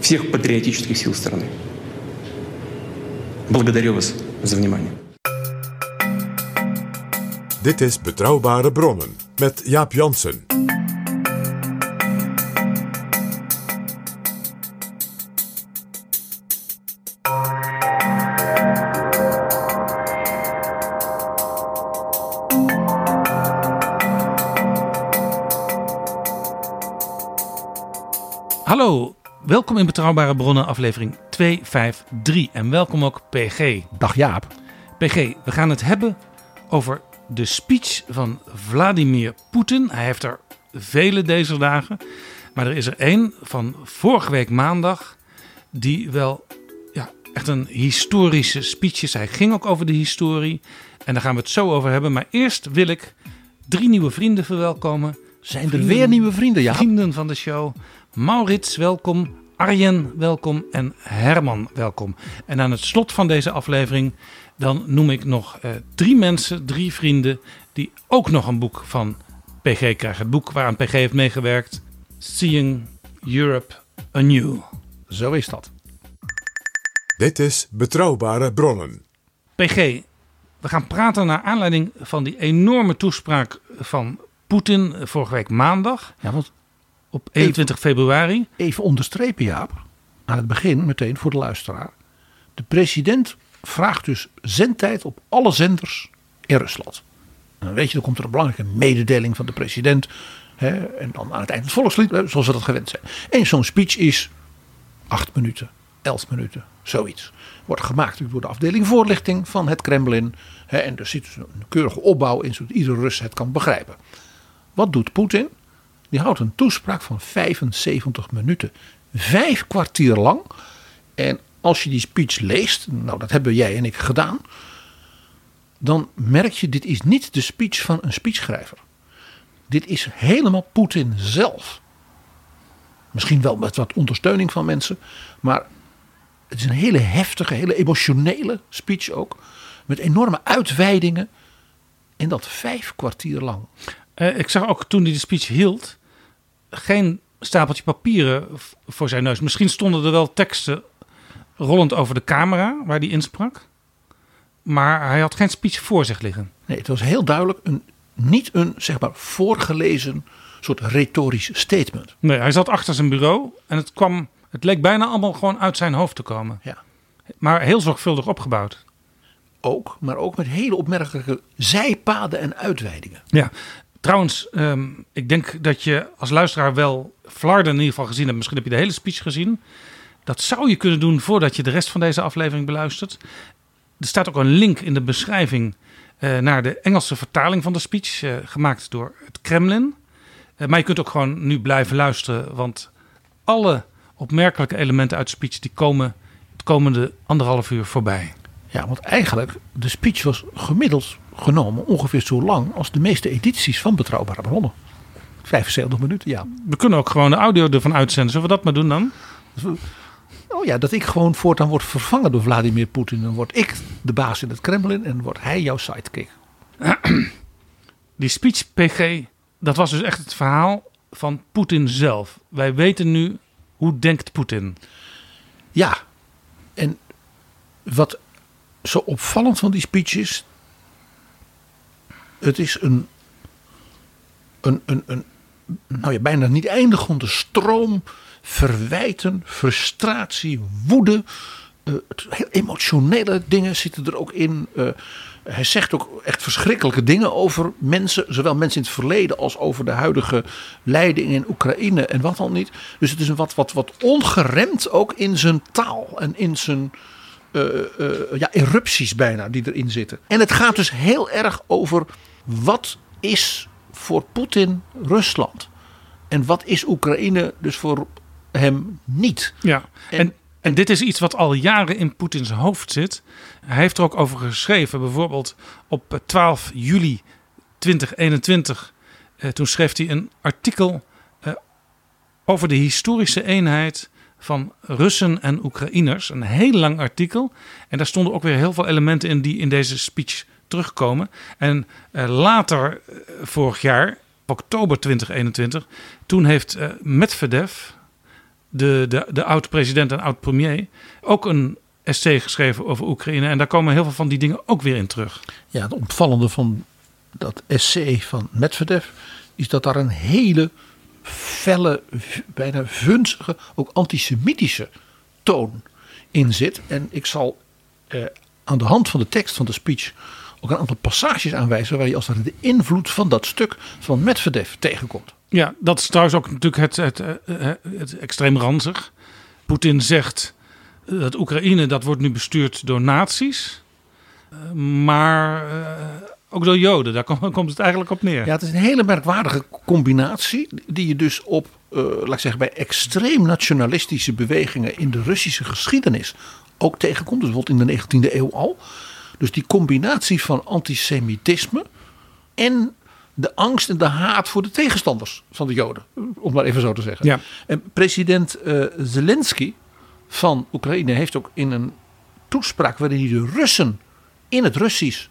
всех патриотических сил страны. Благодарю вас за внимание. Dit is Betrouwbare Bronnen met Jaap Jansen. Welkom in Betrouwbare Bronnen, aflevering 253. En welkom ook PG. Dag Jaap. PG, we gaan het hebben over de speech van Vladimir Poetin. Hij heeft er vele deze dagen. Maar er is er één van vorige week maandag. Die wel ja, echt een historische speech is. Hij ging ook over de historie. En daar gaan we het zo over hebben. Maar eerst wil ik drie nieuwe vrienden verwelkomen. Zijn er weer nieuwe vrienden, Jaap? Vrienden van de show. Maurits, welkom. Arjen, welkom. En Herman, welkom. En aan het slot van deze aflevering, dan noem ik nog eh, drie mensen, drie vrienden, die ook nog een boek van PG krijgen. Het boek waaraan PG heeft meegewerkt. Seeing Europe Anew. Zo is dat. Dit is Betrouwbare Bronnen. PG, we gaan praten naar aanleiding van die enorme toespraak van Poetin eh, vorige week maandag Ja, want op 21 februari. even onderstrepen, Jaap. Aan het begin, meteen voor de luisteraar. De president vraagt dus zendtijd op alle zenders in Rusland. En dan weet je, dan komt er een belangrijke mededeling van de president. Hè, en dan aan het eind het volkslied, zoals we dat gewend zijn. En zo'n speech is acht minuten, elf minuten, zoiets. Wordt gemaakt door de afdeling voorlichting van het Kremlin. Hè, en er zit dus een keurige opbouw in, zodat iedere Rus het kan begrijpen. Wat doet Poetin? Die houdt een toespraak van 75 minuten. Vijf kwartier lang. En als je die speech leest, nou dat hebben jij en ik gedaan. Dan merk je, dit is niet de speech van een speechschrijver. Dit is helemaal Poetin zelf. Misschien wel met wat ondersteuning van mensen. Maar het is een hele heftige, hele emotionele speech ook. Met enorme uitweidingen. En dat vijf kwartier lang. Eh, ik zag ook toen hij de speech hield, geen stapeltje papieren voor zijn neus. Misschien stonden er wel teksten rollend over de camera waar hij insprak. Maar hij had geen speech voor zich liggen. Nee, het was heel duidelijk een, niet een zeg maar voorgelezen soort retorisch statement. Nee, hij zat achter zijn bureau en het kwam, het leek bijna allemaal gewoon uit zijn hoofd te komen. Ja. Maar heel zorgvuldig opgebouwd. Ook, maar ook met hele opmerkelijke zijpaden en uitweidingen. Ja, trouwens, ehm, ik denk dat je als luisteraar wel Flarden in ieder geval gezien hebt. Misschien heb je de hele speech gezien. Dat zou je kunnen doen voordat je de rest van deze aflevering beluistert. Er staat ook een link in de beschrijving eh, naar de Engelse vertaling van de speech, eh, gemaakt door het Kremlin. Eh, maar je kunt ook gewoon nu blijven luisteren, want alle opmerkelijke elementen uit de speech die komen het komende anderhalf uur voorbij. Ja, want eigenlijk, de speech was gemiddeld genomen ongeveer zo lang als de meeste edities van Betrouwbare Bronnen. 75 minuten, ja. We kunnen ook gewoon de audio ervan uitzenden. Zullen we dat maar doen dan? Oh ja, dat ik gewoon voortaan word vervangen door Vladimir Poetin. Dan word ik de baas in het Kremlin en wordt hij jouw sidekick. Die speech PG, dat was dus echt het verhaal van Poetin zelf. Wij weten nu hoe denkt Poetin. Ja, en wat zo opvallend van die speech is. Het is een, een, een, een nou ja, bijna niet eindigende stroom verwijten, frustratie, woede. eh, heel emotionele dingen zitten er ook in. Eh, hij zegt ook echt verschrikkelijke dingen over mensen, zowel mensen in het verleden als over de huidige leiding in Oekraïne en wat dan niet. Dus het is een wat, wat, wat ongeremd ook in zijn taal en in zijn eh, eh, ja, erupties bijna die erin zitten. En het gaat dus heel erg over wat is voor Poetin Rusland en wat is Oekraïne dus voor hem niet. Ja, En- en, en, dit is iets wat al jaren in Poetins hoofd zit. Hij heeft er ook over geschreven, bijvoorbeeld op eh, 12 juli 2021. eh, toen schreef hij een artikel eh, over de historische eenheid van Russen en Oekraïners. Een heel lang artikel. En daar stonden ook weer heel veel elementen in die in deze speech terugkomen. En eh, later, eh, vorig jaar, oktober 2021, toen heeft eh, Medvedev, de, de, de oud-president en oud-premier, ook een essay geschreven over Oekraïne. En daar komen heel veel van die dingen ook weer in terug. Ja, het opvallende van dat essay van Medvedev is dat daar een hele felle, bijna vunzige, ook antisemitische toon in zit. En ik zal eh, aan de hand van de tekst van de speech ook een aantal passages aanwijzen waar je als de invloed van dat stuk van Medvedev tegenkomt. Ja, dat is trouwens ook natuurlijk het, het, eh, eh, het extreem ranzig. Poetin zegt eh, dat Oekraïne dat wordt nu bestuurd door nazi's. Maar ook door Joden, daar kom- komt het eigenlijk op neer. Ja, het is een hele merkwaardige combinatie die je dus op, eh, laat ik zeggen, bij extreem nationalistische bewegingen in de Russische geschiedenis ook tegenkomt. Dus bijvoorbeeld in de 19e eeuw al. Dus die combinatie van antisemitisme en de angst en de haat voor de tegenstanders van de Joden. Om maar even zo te zeggen. Ja. En president eh, Zelensky van Oekraïne heeft ook in een toespraak waarin hij de Russen in het Russisch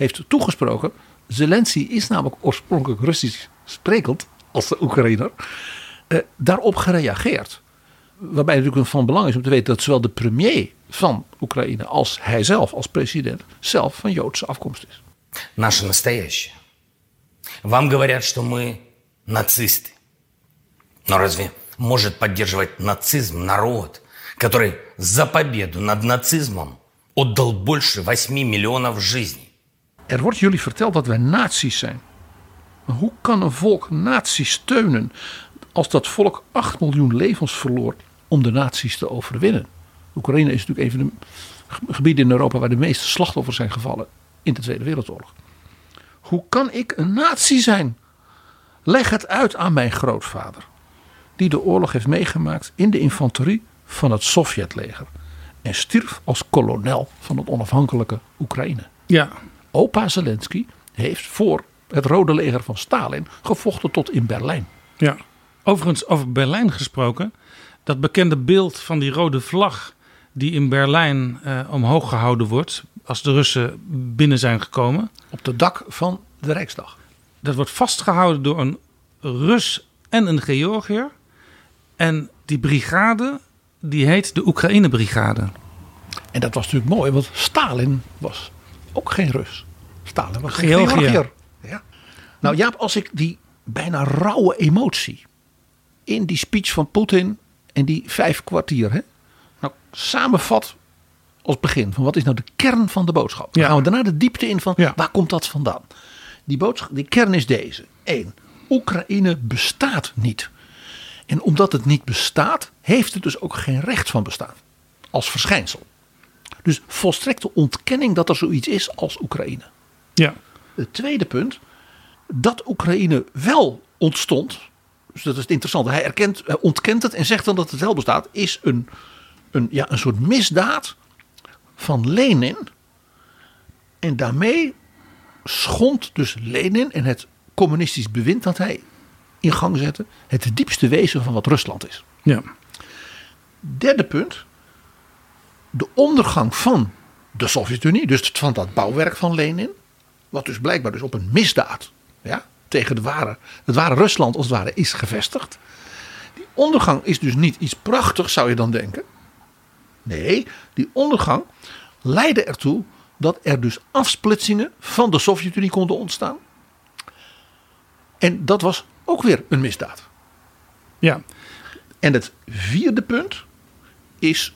heeft toegesproken. Zelensky is namelijk oorspronkelijk Russisch sprekend als de Oekraïner. eh, daarop gereageerd. Waarbij het natuurlijk van belang is om te weten dat zowel de premier van Oekraïne als hij zelf als president zelf van Joodse afkomst is. наше настоящее. Вам говорят, что мы нацисты. Но разве может поддерживать нацизм народ, который за победу над нацизмом отдал больше 8 миллионов жизней? Er wordt jullie verteld dat wij nazi's zijn. Maar hoe kan een volk nazi's steunen als dat volk 8 miljoen levens verloor om de nazi's te overwinnen? Oekraïne is natuurlijk een van de ge- gebieden in Europa waar de meeste slachtoffers zijn gevallen in de Tweede Wereldoorlog. Hoe kan ik een nazi zijn? Leg het uit aan mijn grootvader, die de oorlog heeft meegemaakt in de infanterie van het Sovjetleger en stierf als kolonel van het onafhankelijke Oekraïne. Ja, Opa Zelensky heeft voor het Rode Leger van Stalin gevochten tot in Berlijn. ja. Overigens, over Berlijn gesproken. Dat bekende beeld van die rode vlag die in Berlijn eh, omhoog gehouden wordt als de Russen binnen zijn gekomen. Op het dak van de Rijksdag. Dat wordt vastgehouden door een Rus en een Georgiër. En die brigade, die heet de Oekraïne-brigade. En dat was natuurlijk mooi, want Stalin was ook geen Rus. Stalin was een Georgiër. Georgiër. Ja. Nou Jaap, als ik die bijna rauwe emotie in die speech van Poetin en die vijf kwartier, hè, nou samenvat als begin van wat is nou de kern van de boodschap. Dan Ja. gaan we daarna de diepte in van Ja. waar komt dat vandaan. Die, boodschap, die kern is deze. 1. Oekraïne bestaat niet. En omdat het niet bestaat, heeft het dus ook geen recht van bestaan. Als verschijnsel. Dus volstrekte ontkenning dat er zoiets is als Oekraïne. Ja, Het tweede punt, dat Oekraïne wel ontstond. Dus dat is het interessante. Hij, erkent, hij ontkent het en zegt dan dat het wel bestaat. Is een, een, ja, een soort misdaad van Lenin. En daarmee schond dus Lenin en het communistisch bewind dat hij in gang zette. Het diepste wezen van wat Rusland is. ja. Derde punt. De ondergang van de Sovjet-Unie. Dus van dat bouwwerk van Lenin. Wat dus blijkbaar dus op een misdaad. Ja, tegen de ware, het ware Rusland als het ware is gevestigd. Die ondergang is dus niet iets prachtigs zou je dan denken. Nee, die ondergang leidde ertoe dat er dus afsplitsingen van de Sovjet-Unie konden ontstaan. En dat was ook weer een misdaad. ja. En het vierde punt is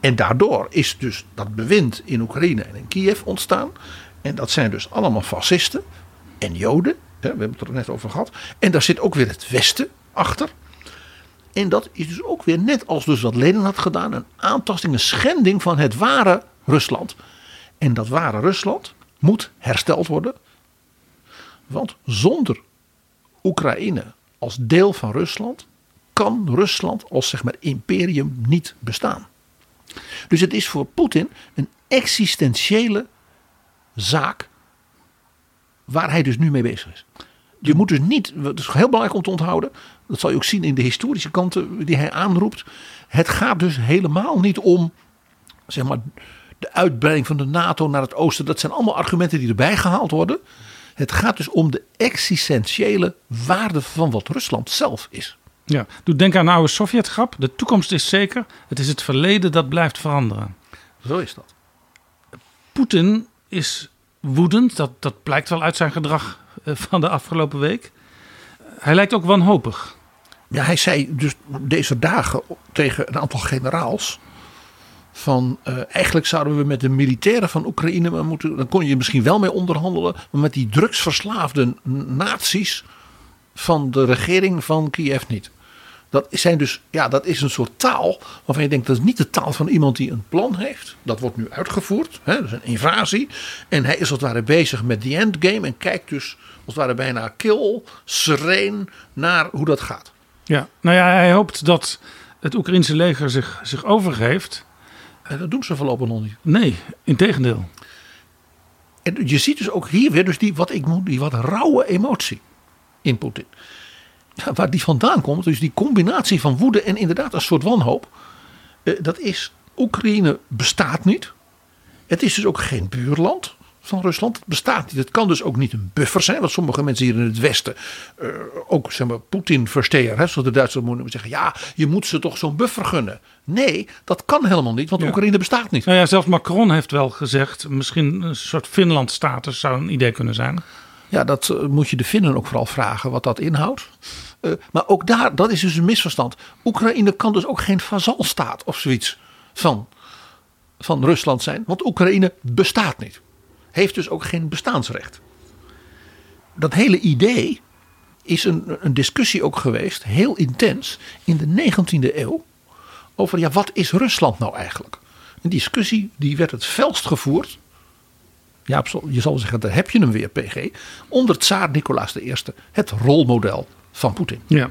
En daardoor is dus dat bewind in Oekraïne en in Kiev ontstaan. En dat zijn dus allemaal fascisten en Joden. Hè, we hebben het er net over gehad. En daar zit ook weer het Westen achter. En dat is dus ook weer net als dus wat Lenin had gedaan. Een aantasting, een schending van het ware Rusland. En dat ware Rusland moet hersteld worden. Want zonder Oekraïne als deel van Rusland kan Rusland als zeg maar imperium niet bestaan. Dus het is voor Poetin een existentiële zaak waar hij dus nu mee bezig is. Je moet dus niet, het is heel belangrijk om te onthouden, dat zal je ook zien in de historische kanten die hij aanroept. Het gaat dus helemaal niet om zeg maar, de uitbreiding van de NATO naar het oosten. Dat zijn allemaal argumenten die erbij gehaald worden. Het gaat dus om de existentiële waarde van wat Rusland zelf is. Ja, doe denk aan een oude Sovjetgrap. De toekomst is zeker. Het is het verleden dat blijft veranderen. Zo is dat. Poetin is woedend. Dat, dat blijkt wel uit zijn gedrag eh, van de afgelopen week. Hij lijkt ook wanhopig. Ja, hij zei dus deze dagen tegen een aantal generaals. Van eh, eigenlijk zouden we met de militairen van Oekraïne maar moeten. Dan kon je misschien wel mee onderhandelen. Maar met die drugsverslaafde naties van de regering van Kiev niet. Dat, zijn dus, ja, dat is een soort taal waarvan je denkt dat is niet de taal van iemand die een plan heeft. Dat wordt nu uitgevoerd. Hè, dat is een invasie. En hij is als het ware bezig met die endgame en kijkt dus als het ware bijna kil, sereen naar hoe dat gaat. Ja, nou ja, hij hoopt dat het Oekraïnse leger zich, zich overgeeft. En dat doen ze voorlopig nog niet. Nee, in tegendeel. En je ziet dus ook hier weer dus die wat ik noem, die wat rauwe emotie in Poetin. Ja, waar die vandaan komt, dus die combinatie van woede en inderdaad een soort wanhoop. eh, dat is, Oekraïne bestaat niet. Het is dus ook geen buurland van Rusland. Het bestaat niet. Het kan dus ook niet een buffer zijn. Wat sommige mensen hier in het Westen eh, ook zeg maar, Poetin verstehen. Hè, zoals de Duitsers moeten zeggen. Ja, je moet ze toch zo'n buffer gunnen. Nee, dat kan helemaal niet. Want Ja. Oekraïne bestaat niet. Nou ja, zelfs Macron heeft wel gezegd, misschien een soort Finland-status zou een idee kunnen zijn. Ja, dat eh, moet je de Finnen ook vooral vragen wat dat inhoudt. Eh, maar ook daar, dat is dus een misverstand. Oekraïne kan dus ook geen vazalstaat of zoiets van, van Rusland zijn. Want Oekraïne bestaat niet. Heeft dus ook geen bestaansrecht. Dat hele idee is een, een discussie ook geweest, heel intens, in de 19e eeuw. Over ja, wat is Rusland nou eigenlijk? Een discussie die werd het felst gevoerd ja, je zal zeggen, daar heb je hem weer, PG. Onder tsaar Nicolaas I, het rolmodel van Poetin. Ja.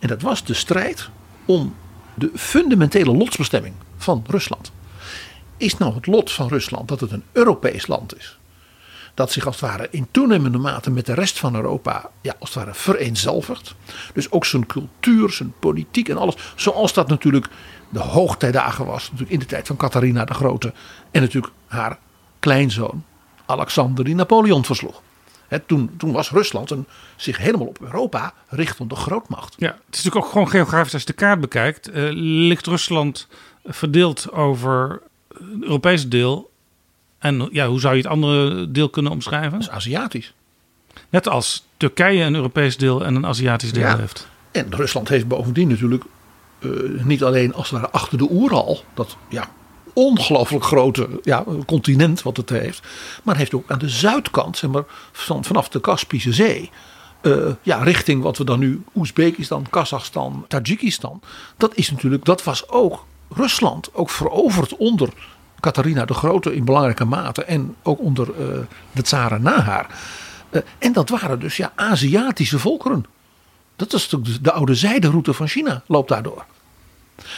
En dat was de strijd om de fundamentele lotsbestemming van Rusland. Is nou het lot van Rusland dat het een Europees land is? Dat zich als het ware in toenemende mate met de rest van Europa ja, als het ware vereenzelvigt. Dus ook zijn cultuur, zijn politiek en alles. Zoals dat natuurlijk de hoogtijdagen was. Natuurlijk in de tijd van Catharina de Grote. En natuurlijk haar kleinzoon Alexander die Napoleon versloeg. Toen, toen was Rusland een, zich helemaal op Europa richtende grootmacht. ja, het is natuurlijk ook gewoon geografisch als je de kaart bekijkt. eh, ligt Rusland verdeeld over het Europese deel. En ja, hoe zou je het andere deel kunnen omschrijven? Dat is Aziatisch. Net als Turkije een Europees deel en een Aziatisch deel Ja. heeft. En Rusland heeft bovendien natuurlijk eh, niet alleen als het ware achter de Oeral, dat ja, ongelooflijk grote ja, continent wat het heeft, maar heeft ook aan de zuidkant, zeg maar, van, vanaf de Kaspische Zee, eh, ja, richting wat we dan nu Oezbekistan, Kazachstan, Tajikistan, dat is natuurlijk, dat was ook Rusland, ook veroverd onder Catharina de Grote in belangrijke mate en ook onder eh, de tsaren na haar. Eh, en dat waren dus ja, Aziatische volkeren. Dat is natuurlijk de, de oude zijderoute van China, loopt daardoor.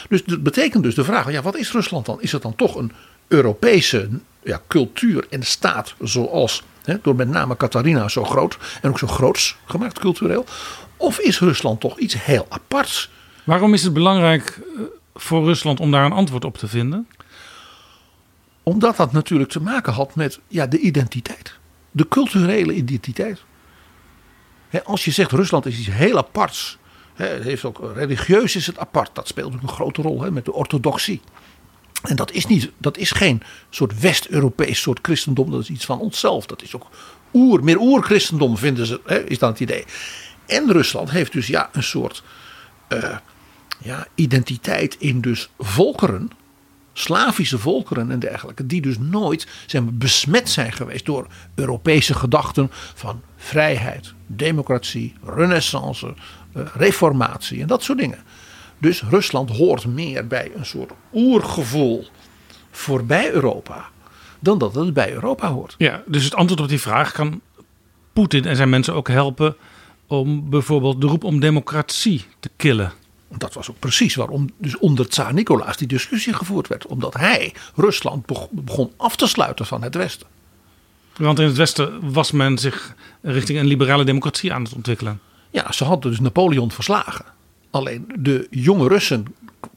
Dus dat betekent dus de vraag, ja, wat is Rusland dan? Is het dan toch een Europese ja, cultuur en staat zoals, hè, door met name Catharina zo groot en ook zo groots gemaakt cultureel? Of is Rusland toch iets heel aparts? Waarom is het belangrijk eh, voor Rusland om daar een antwoord op te vinden? Omdat dat natuurlijk te maken had met ja, de identiteit. De culturele identiteit. Als je zegt Rusland is iets heel aparts. Het heeft ook, religieus is het apart. Dat speelt ook een grote rol met de orthodoxie. En dat is, niet, dat is geen soort West-Europees soort christendom. Dat is iets van onszelf. Dat is ook oer, meer oer-christendom vinden ze, is dan het idee. En Rusland heeft dus ja, een soort eh, ja, identiteit in dus volkeren Slavische volkeren en dergelijke, die dus nooit zeg besmet zijn geweest door Europese gedachten van vrijheid, democratie, renaissance, reformatie en dat soort dingen. Dus Rusland hoort meer bij een soort oergevoel voorbij Europa dan dat het bij Europa hoort. Ja, dus het antwoord op die vraag kan Poetin en zijn mensen ook helpen om bijvoorbeeld de roep om democratie te killen. Dat was ook precies waarom dus onder Tsaar Nicolaas die discussie gevoerd werd. Omdat hij Rusland beg- begon af te sluiten van het Westen. Want in het Westen was men zich richting een liberale democratie aan het ontwikkelen. Ja, ze hadden dus Napoleon verslagen. Alleen de jonge Russen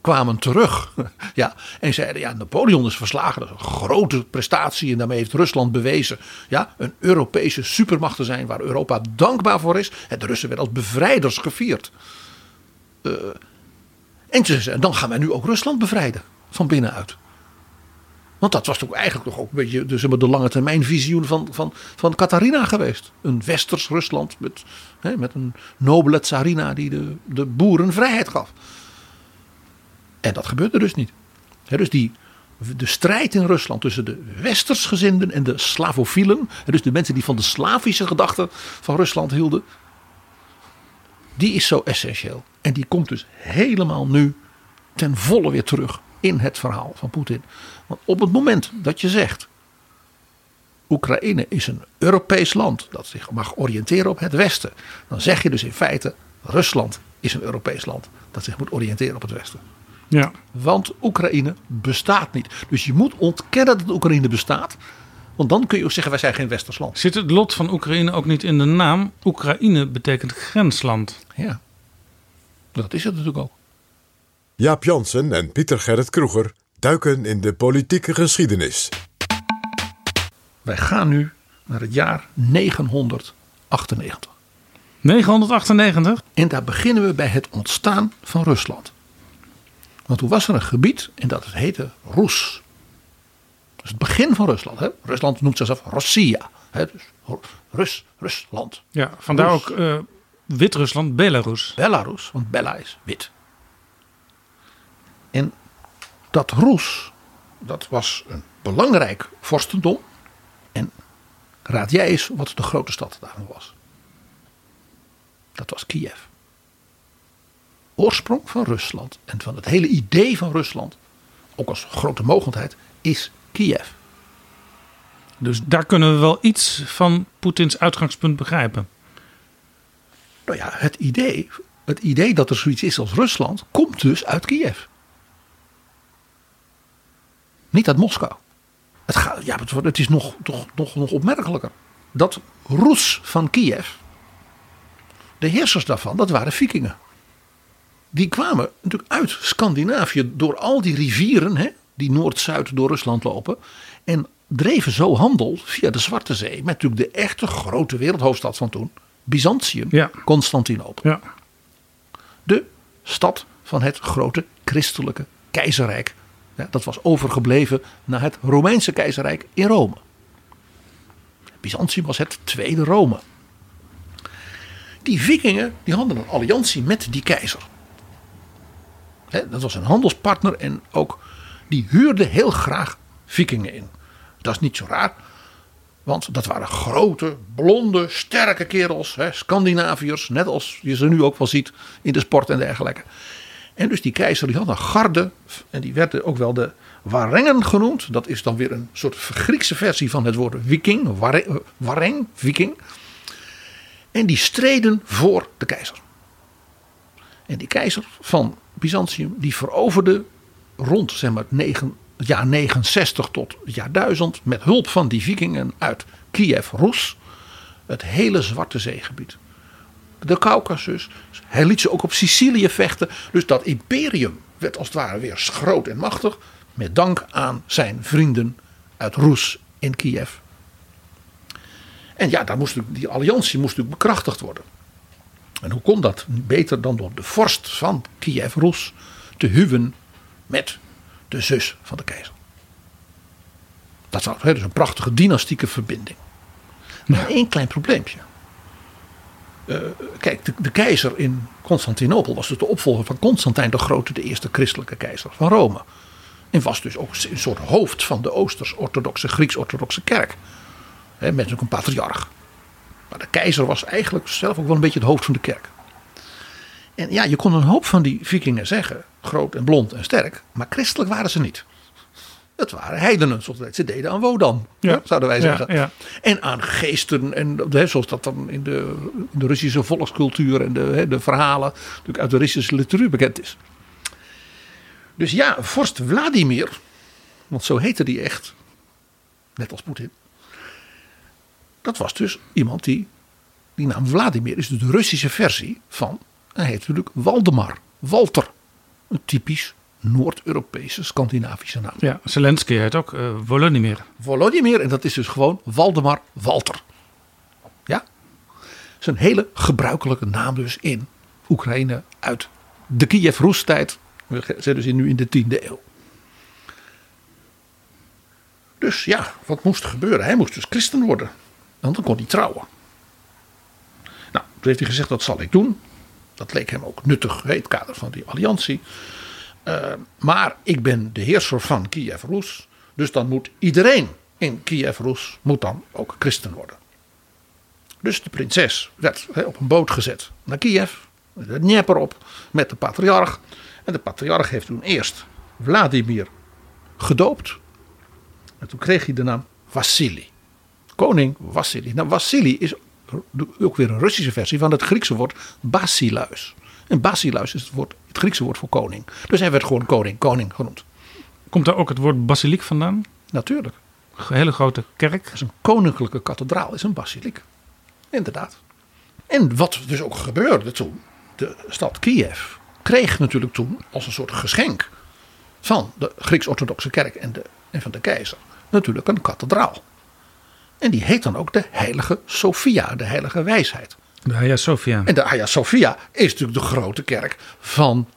kwamen terug. Ja, en zeiden: ja, Napoleon is verslagen. Dat is een grote prestatie. En daarmee heeft Rusland bewezen ja, een Europese supermacht te zijn. Waar Europa dankbaar voor is. En de Russen werden als bevrijders gevierd. Eh, en ze zeiden: dan gaan wij nu ook Rusland bevrijden. Van binnenuit. Want dat was toch eigenlijk toch ook een beetje de, lange termijn visioen van, van, van Katharina geweest. Een westers Rusland met, hè, met een nobele tsarina die de, de boeren vrijheid gaf. En dat gebeurde dus niet. Hè, dus die, de strijd in Rusland tussen de westersgezinden en de slavofielen. hè, Dus de mensen die van de Slavische gedachten van Rusland hielden. Die is zo essentieel. En die komt dus helemaal nu ten volle weer terug in het verhaal van Poetin. Want op het moment dat je zegt. Oekraïne is een Europees land dat zich mag oriënteren op het Westen. Dan zeg je dus in feite. Rusland is een Europees land dat zich moet oriënteren op het Westen. Ja. Want Oekraïne bestaat niet. Dus je moet ontkennen dat Oekraïne bestaat. Want dan kun je ook zeggen wij zijn geen Westers land. Zit het lot van Oekraïne ook niet in de naam? Oekraïne betekent grensland. Ja. Dat is het natuurlijk ook. Jaap Jansen en Pieter Gerrit Kroeger duiken in de politieke geschiedenis. Wij gaan nu naar het jaar 998. 998. En daar beginnen we bij het ontstaan van Rusland. Want toen was er een gebied en dat heette Roes. Dus het begin van Rusland. Hè? Rusland noemt zichzelf Rossia. Hè? Dus Rus, Rusland. Ja, vandaar ook eh, Wit-Rusland, Belarus. Belarus, want Bella is wit. En dat Roes, dat was een belangrijk vorstendom. Raad jij eens wat de grote stad daarvan was. Dat was Kiev. Oorsprong van Rusland en van het hele idee van Rusland, ook als grote mogendheid, is Kiev. Dus daar kunnen we wel iets van Poetins uitgangspunt begrijpen. Nou ja, het idee, het idee dat er zoiets is als Rusland komt dus uit Kiev. Niet uit Moskou. Het, gaat, ja, het, is nog, toch, nog, nog opmerkelijker. Dat Roes van Kiev, de heersers daarvan, dat waren vikingen. Die kwamen natuurlijk uit Scandinavië door al die rivieren hè, die noord-zuid door Rusland lopen. En dreven zo handel via de Zwarte Zee met natuurlijk de echte grote wereldhoofdstad van toen. Byzantium, Ja. Constantinopel. Ja. De stad van het grote christelijke keizerrijk. Dat was overgebleven na het Romeinse keizerrijk in Rome. Byzantium was het tweede Rome. Die vikingen die hadden een alliantie met die keizer. Dat was een handelspartner en ook die huurde heel graag vikingen in. Dat is niet zo raar. Want dat waren grote, blonde, sterke kerels. Scandinaviërs. Net als je ze nu ook wel ziet in de sport en dergelijke. En dus die keizer die had een garde. En die werden ook wel de Warengen genoemd. Dat is dan weer een soort Griekse versie van het woord viking. Ware- Wareng, viking. En die streden voor de keizer. En die keizer van Byzantium die veroverde rond zeg maar, het jaar 69 tot het jaar 1000 met hulp van die vikingen uit Kiev, Rus, het hele Zwarte Zeegebied. De Caucasus. Hij liet ze ook op Sicilië vechten. Dus dat imperium werd als het ware weer groot en machtig. Met dank aan zijn vrienden uit Rus in Kiev. En ja, daar moest die alliantie moest natuurlijk bekrachtigd worden. En hoe kon dat? Beter dan door de vorst van Kiev, Rus, te huwen met de zus van de keizer. Dat hè, dus een prachtige dynastieke verbinding. Maar één klein probleempje. Eh, kijk, de, keizer in Constantinopel was dus de opvolger van Constantijn de Grote, de eerste christelijke keizer van Rome. En was dus ook een soort hoofd van de Oosters-orthodoxe, Grieks-orthodoxe kerk. Hè, met ook een patriarch. Maar de keizer was eigenlijk zelf ook wel een beetje het hoofd van de kerk. En ja, je kon een hoop van die vikingen zeggen. Groot en blond en sterk. Maar christelijk waren ze niet. Het waren heidenen, zoals ze deden aan Wodan, Ja. zouden wij Ja, zeggen. ja. En aan geesten, en hè, zoals dat dan in de, in de Russische volkscultuur en de, hè, de verhalen natuurlijk uit de Russische literatuur bekend is. Dus ja, vorst Vladimir, want zo heette die echt, net als Poetin. Dat was dus iemand die, die naam Vladimir is dus de Russische versie van, hij heet natuurlijk Waldemar, Walter. Een typisch Noord-Europese Scandinavische naam. Ja, Zelensky heet ook eh Volodymyr. Volodymyr en dat is dus gewoon Waldemar Walter. Ja? Dat is een hele gebruikelijke naam dus in Oekraïne uit de Kiev-Roes-tijd. We zijn dus nu in de 10e eeuw. Dus ja, wat moest er gebeuren? Hij moest dus christen worden. Want dan kon hij trouwen. Nou, toen heeft hij gezegd, dat zal ik doen. Dat leek hem ook nuttig in het kader van die alliantie. Eh, maar ik ben de heerser van Kiev-Roes. Dus dan moet iedereen in Kiev-Roes moet dan ook christen worden. Dus de prinses werd op een boot gezet naar Kiev. De Dnieper op met de patriarch. En de patriarch heeft toen eerst Vladimir gedoopt. En toen kreeg hij de naam Vassili. Koning Vassili. Nou, Vassili is ook weer een Russische versie van het Griekse woord basileus. En basileus is het, woord, het Griekse woord voor koning. Dus hij werd gewoon koning, koning genoemd. Komt daar ook het woord basiliek vandaan? Natuurlijk. Een hele grote kerk. Dat is een koninklijke kathedraal, is een basiliek. Inderdaad. En wat dus ook gebeurde toen, de stad Kiev kreeg natuurlijk toen als een soort geschenk van de Grieks-orthodoxe kerk en, de, en van de keizer natuurlijk een kathedraal. En die heet dan ook de Heilige Sophia, de Heilige Wijsheid. De Hagia Sophia. En de Hagia Sophia is natuurlijk de grote kerk van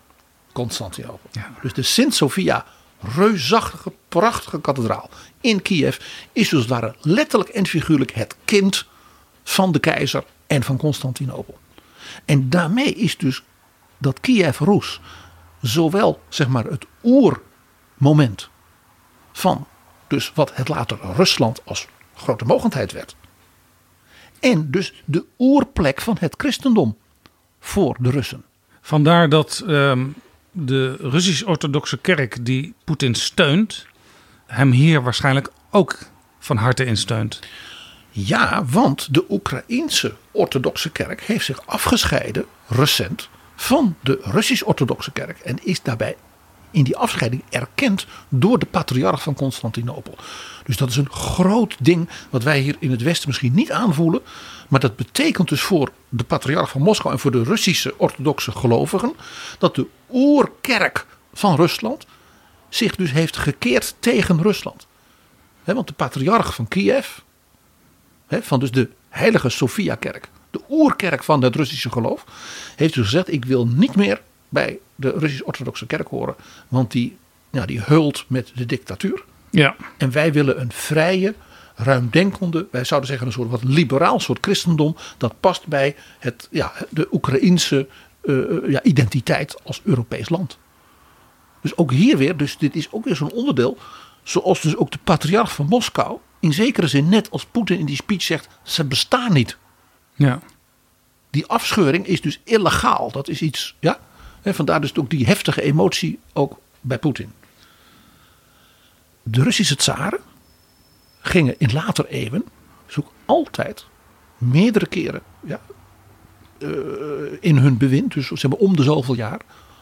Constantinopel. Ja. Dus de Sint Sophia, reusachtige, prachtige kathedraal in Kiev, is dus ware letterlijk en figuurlijk het kind van de keizer en van Constantinopel. En daarmee is dus dat Kiev-Roes zowel zeg maar het oermoment van dus wat het later Rusland als grote mogendheid werd. En dus de oerplek van het christendom voor de Russen. Vandaar dat ehm, de Russisch-Orthodoxe kerk die Poetin steunt, hem hier waarschijnlijk ook van harte in steunt. Ja, want de Oekraïense orthodoxe kerk heeft zich afgescheiden recent van de Russisch-Orthodoxe kerk en is daarbij in die afscheiding erkend door de patriarch van Constantinopel. Dus dat is een groot ding wat wij hier in het Westen misschien niet aanvoelen. Maar dat betekent dus voor de patriarch van Moskou en voor de Russische orthodoxe gelovigen dat de oerkerk van Rusland zich dus heeft gekeerd tegen Rusland. Want de patriarch van Kiev, van dus de heilige Sofia-kerk, de oerkerk van het Russische geloof, heeft dus gezegd: ik wil niet meer bij de Russisch-orthodoxe kerk horen, want die, ja, die heult met de dictatuur. Ja, En wij willen een vrije, ruimdenkende, wij zouden zeggen een soort wat liberaal soort christendom, dat past bij het, ja, de Oekraïense eh, ja, identiteit als Europees land. Dus ook hier weer, dus dit is ook weer zo'n onderdeel, zoals dus ook de patriarch van Moskou, in zekere zin net als Poetin in die speech zegt, ze bestaan niet. ja. Die afscheuring is dus illegaal. Dat is iets, ja. Vandaar dus ook die heftige emotie ook bij Poetin. De Russische tsaren gingen in later eeuwen dus ook altijd meerdere keren ja, eh, in hun bewind, dus ze hebben om de zoveel jaar,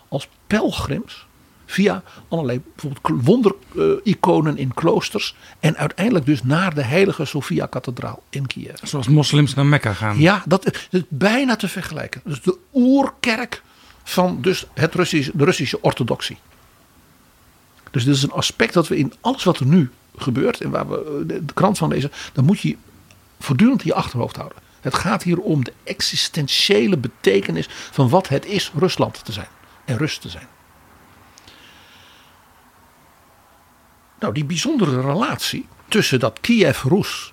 als pelgrims via allerlei bijvoorbeeld wondericonen in kloosters en uiteindelijk dus naar de heilige Sofia-kathedraal in Kiev. Zoals moslims naar Mekka gaan. Ja, dat dat is bijna te vergelijken. Dus de oerkerk van dus het de Russische orthodoxie. Dus dit is een aspect dat we in alles wat er nu gebeurt en waar we eh, de, krant van lezen, dan moet je voortdurend in je achterhoofd houden. Het gaat hier om de existentiële betekenis van wat het is Rusland te zijn en Rus te zijn. Nou, die bijzondere relatie tussen dat Kiev-Roes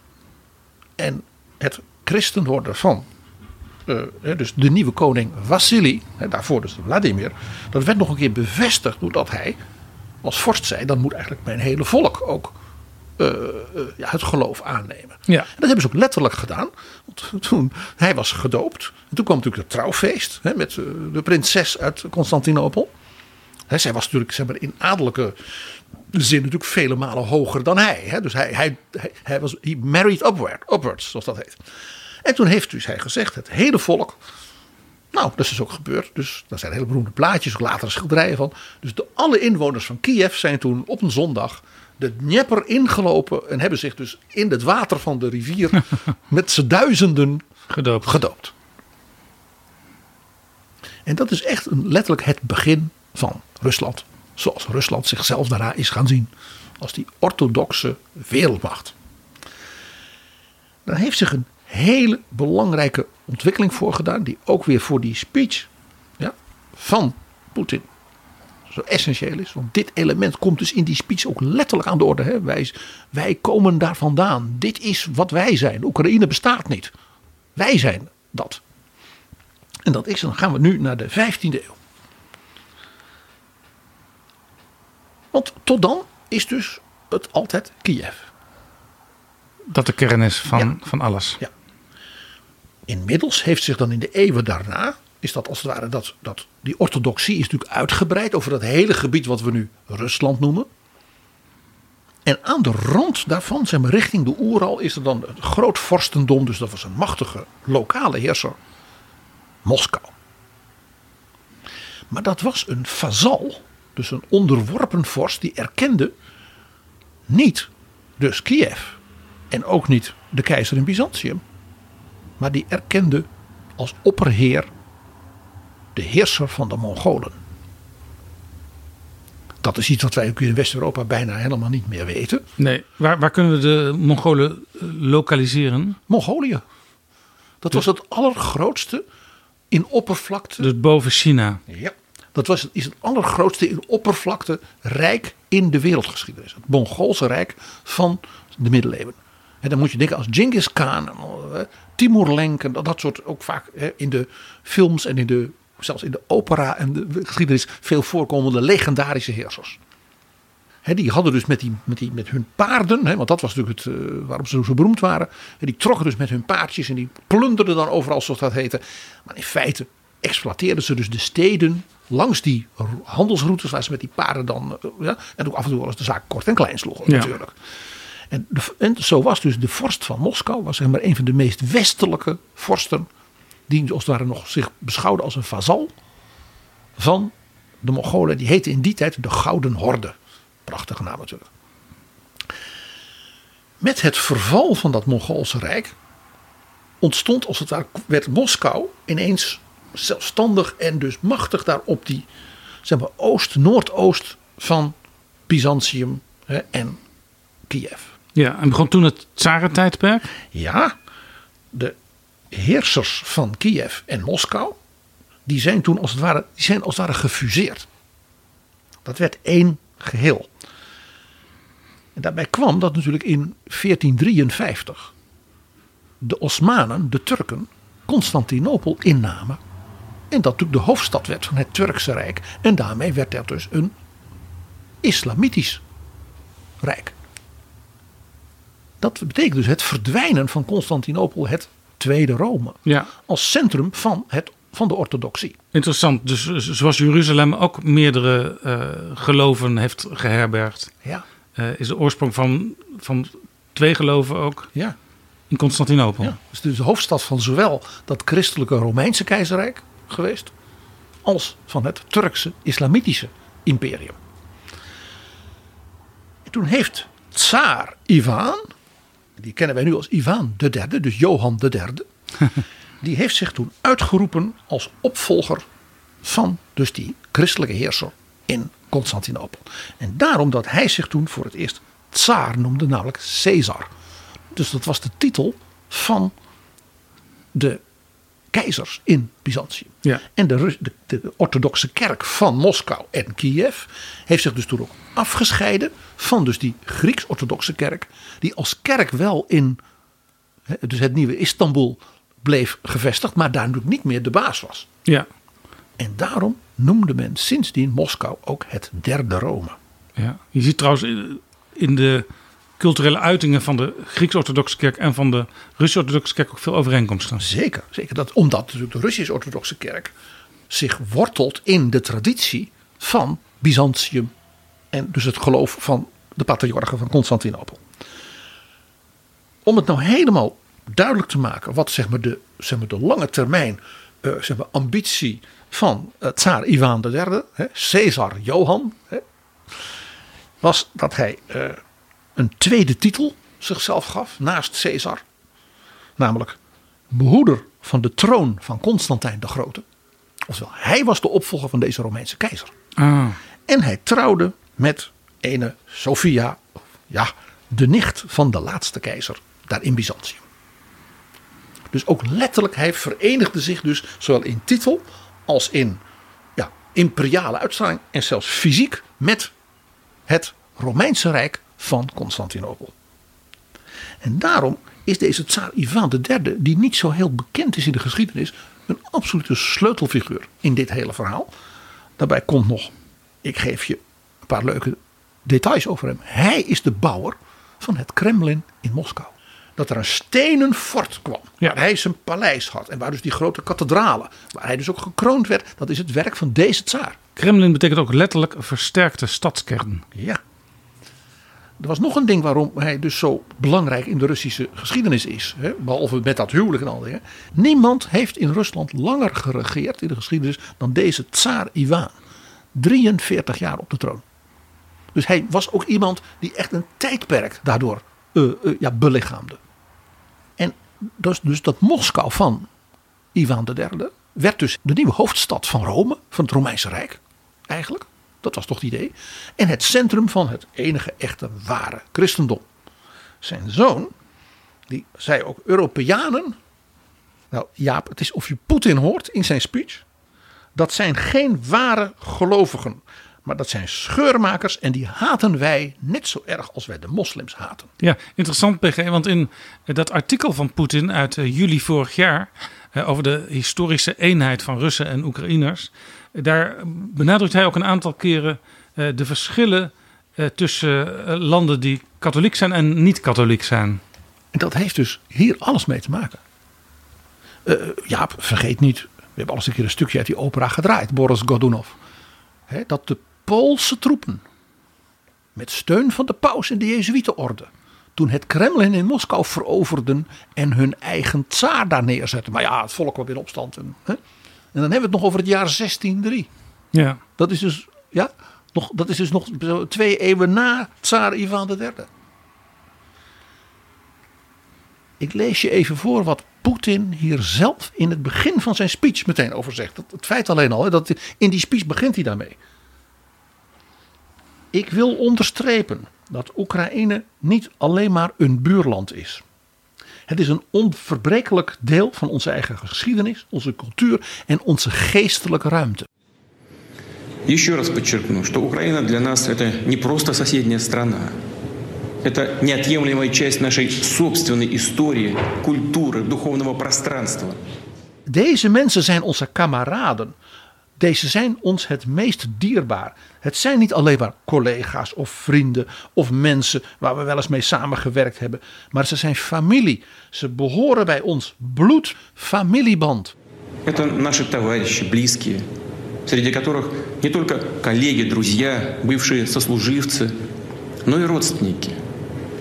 en het christen worden van eh, dus de nieuwe koning Vassili, daarvoor dus Vladimir, dat werd nog een keer bevestigd doordat hij als vorst zei, dan moet eigenlijk mijn hele volk ook eh, eh, ja, het geloof aannemen. Ja. En dat hebben ze ook letterlijk gedaan. Want toen hij was gedoopt. En toen kwam natuurlijk het trouwfeest hè, met de prinses uit Constantinopel. Hè, zij was natuurlijk zeg maar, in adellijke zin natuurlijk vele malen hoger dan hij. Hè. Dus hij, hij, hij, hij was he married upward, upwards, zoals dat heet. En toen heeft dus hij gezegd, het hele volk. Nou, dat is dus ook gebeurd. Dus daar zijn hele beroemde plaatjes, ook latere schilderijen van. Dus de, alle inwoners van Kiev zijn toen op een zondag de Dnieper ingelopen. En hebben zich dus in het water van de rivier met z'n duizenden Gedoopt. gedoopt. En dat is echt een, letterlijk het begin van Rusland. Zoals Rusland zichzelf daarna is gaan zien. Als die orthodoxe wereldmacht. Daar heeft zich een hele belangrijke ontwikkeling voor gedaan. Die ook weer voor die speech ja, van Poetin zo essentieel is. Want dit element komt dus in die speech ook letterlijk aan de orde. Hè? Wij, wij komen daar vandaan. Dit is wat wij zijn. Oekraïne bestaat niet. Wij zijn dat. En dat is, dan gaan we nu naar de 15e eeuw. Want tot dan is dus het altijd Kiev. Dat de kern is van, Ja. van alles. Inmiddels heeft zich dan in de eeuwen daarna, is dat als het ware, dat, dat die orthodoxie is natuurlijk uitgebreid over dat hele gebied wat we nu Rusland noemen. En aan de rand daarvan, zeg maar richting de Oeral, is er dan het groot vorstendom, dus dat was een machtige lokale heerser, Moskou. Maar dat was een vazal, dus een onderworpen vorst, die erkende niet dus Kiev en ook niet de keizer in Byzantium, maar die erkende als opperheer de heerser van de Mongolen. Dat is iets wat wij ook in West-Europa bijna helemaal niet meer weten. Nee, waar, waar kunnen we de Mongolen eh, lokaliseren? Mongolië. Dat was het allergrootste in oppervlakte. Dus boven China. Ja. Dat was, is het allergrootste in oppervlakte rijk in de wereldgeschiedenis. Het Mongoolse rijk van de middeleeuwen. En dan moet je denken als Genghis Khan, eh, Timur Lenk en dat, dat soort ook vaak hè, in de films en in de, zelfs in de opera en de geschiedenis veel voorkomende legendarische heersers. Hè, die hadden dus met, die, met, die, met hun paarden, hè, want dat was natuurlijk het, eh, waarom ze zo beroemd waren. die trokken dus met hun paardjes en die plunderden dan overal zoals dat heette. Maar in feite exploiteerden ze dus de steden langs die ro- handelsroutes waar ze met die paarden dan, eh, ja, en ook af en toe wel eens de zaak kort en klein sloegen Ja. natuurlijk. En, zo was dus de vorst van Moskou, was zeg maar een van de meest westelijke vorsten, die als het ware nog zich beschouwde als een vazal van de Mongolen. Die heette in die tijd de Gouden Horde. Prachtige naam natuurlijk. Met het verval van dat Mongoolse rijk ontstond als het ware, werd Moskou ineens zelfstandig en dus machtig daar op die zeg maar, oost, noordoost van Byzantium hè, en Kiev. Ja, en begon toen het Tsarentijdperk. Ja, de heersers van Kiev en Moskou, die zijn toen als het ware, die zijn als het ware gefuseerd. Dat werd één geheel. En daarbij kwam dat natuurlijk in 1453 de Osmanen, de Turken, Constantinopel innamen. En dat natuurlijk de hoofdstad werd van het Turkse Rijk. En daarmee werd dat dus een islamitisch rijk. Dat betekent dus het verdwijnen van Constantinopel, het Tweede Rome. Ja, Als centrum van, het, van de orthodoxie. interessant. Dus zoals Jeruzalem ook meerdere eh, geloven heeft geherbergd, Ja, eh, is de oorsprong van, van twee geloven ook ja. in Constantinopel. ja. Het is dus de hoofdstad van zowel dat christelijke Romeinse keizerrijk geweest. als van het Turkse islamitische imperium. En toen heeft tsaar Ivan. Die kennen wij nu als Ivan de derde, dus Johan de derde. die heeft zich toen uitgeroepen als opvolger van dus die christelijke heerser in Constantinopel. En daarom dat hij zich toen voor het eerst tsaar noemde, namelijk Caesar. Dus dat was de titel van de keizers in Byzantium. Ja. En de, de, de orthodoxe kerk van Moskou en Kiev heeft zich dus toen ook afgescheiden van dus die Grieks-orthodoxe kerk. Die als kerk wel in dus het nieuwe Istanbul bleef gevestigd, maar daar natuurlijk niet meer de baas was. Ja. En daarom noemde men sindsdien Moskou ook het derde Rome. Ja. Je ziet trouwens in de culturele uitingen van de Grieks-Orthodoxe Kerk en van de Russisch-Orthodoxe Kerk ook veel overeenkomsten. Zeker, zeker dat, omdat de Russisch-Orthodoxe Kerk zich wortelt in de traditie van Byzantium en dus het geloof van de patriarchen van Constantinopel. Om het nou helemaal duidelijk te maken wat zeg maar, de, zeg maar, de lange termijn eh, zeg maar, ambitie van uh, tsaar Ivan III, Caesar Johan, hè, was dat hij eh, een tweede titel zichzelf gaf naast Caesar. Namelijk behoeder van de troon van Constantijn de Grote. Oftewel, hij was de opvolger van deze Romeinse keizer. Ah, En hij trouwde met ene Sophia, ja, de nicht van de laatste keizer daar in Byzantium. Dus ook letterlijk, hij verenigde zich dus zowel in titel als in ja, imperiale uitstraling en zelfs fysiek met het Romeinse Rijk van Constantinopel. En daarom is deze tsaar Ivan III, die niet zo heel bekend is in de geschiedenis, een absolute sleutelfiguur in dit hele verhaal. Daarbij komt nog, ik geef je een paar leuke details over hem. Hij is de bouwer van het Kremlin in Moskou. Dat er een stenen fort kwam, Ja. waar hij zijn paleis had en waar dus die grote kathedralen, waar hij dus ook gekroond werd, dat is het werk van deze tsaar. Kremlin betekent ook letterlijk versterkte stadskern. Ja. Er was nog een ding waarom hij dus zo belangrijk in de Russische geschiedenis is. Hè, behalve met dat huwelijk en al dingen. Niemand heeft in Rusland langer geregeerd in de geschiedenis dan deze tsaar Ivan. 43 jaar op de troon. Dus hij was ook iemand die echt een tijdperk daardoor eh, eh, ja, belichaamde. En dus, dus dat Moskou van Ivan III werd dus de nieuwe hoofdstad van Rome, van het Romeinse Rijk eigenlijk. Dat was toch het idee. En het centrum van het enige echte ware christendom. Zijn zoon, die zei ook Europeanen. Nou Jaap, het is of je Poetin hoort in zijn speech. Dat zijn geen ware gelovigen. Maar dat zijn scheurmakers en die haten wij net zo erg als wij de moslims haten. Ja, interessant PG, want in dat artikel van Poetin uit eh, juli vorig jaar eh, over de historische eenheid van Russen en Oekraïners, daar benadrukt hij ook een aantal keren eh, de verschillen eh, tussen eh, landen die katholiek zijn en niet katholiek zijn. En dat heeft dus hier alles mee te maken. Eh, Jaap, vergeet niet, we hebben al eens een keer een stukje uit die opera gedraaid, Boris Godunov. Dat de Poolse troepen, met steun van de paus en de Jezuïetenorde, toen het Kremlin in Moskou veroverden en hun eigen tsaar daar neerzetten. Maar ja, het volk kwam in opstand. En? En dan hebben we het nog over het jaar 1603. Ja, Dat is dus, ja, nog, dat is dus nog twee eeuwen na tsaar Ivan III. Ik lees je even voor wat Poetin hier zelf in het begin van zijn speech meteen over zegt. Dat, het feit alleen al, dat in die speech begint hij daarmee. Ik wil onderstrepen dat Oekraïne niet alleen maar een buurland is. Het is een onverbrekelijk deel van onze eigen geschiedenis, onze cultuur en onze geestelijke ruimte. Еще раз подчеркну, что Украина для нас это не просто соседняя страна. Это неотъемлемая часть нашей собственной истории, культуры, духовного пространства. Deze mensen zijn onze kameraden. Deze zijn ons het meest dierbaar. Het zijn niet alleen maar collega's of vrienden of mensen waar we wel eens mee samengewerkt hebben. Maar ze zijn familie. Ze behoren bij ons bloed, familieband. Это наши товарищи, близкие, среди которых не только коллеги, друзья, бывшие сослуживцы, но и родственники.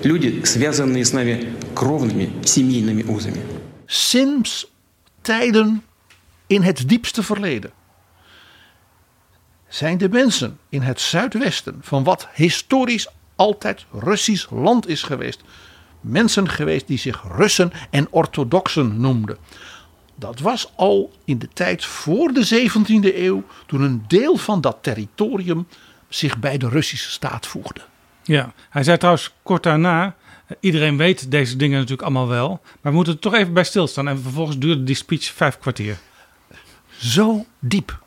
Люди, связанные с нами кровными семейными узами. Sinds tijden in het diepste verleden zijn de mensen in het zuidwesten van wat historisch altijd Russisch land is geweest, mensen geweest die zich Russen en orthodoxen noemden. Dat was al in de tijd voor de 17e eeuw, toen een deel van dat territorium zich bij de Russische staat voegde. ja. Hij zei trouwens kort daarna, eh, iedereen weet deze dingen natuurlijk allemaal wel, maar we moeten er toch even bij stilstaan. En vervolgens duurde die speech vijf kwartier. Zo diep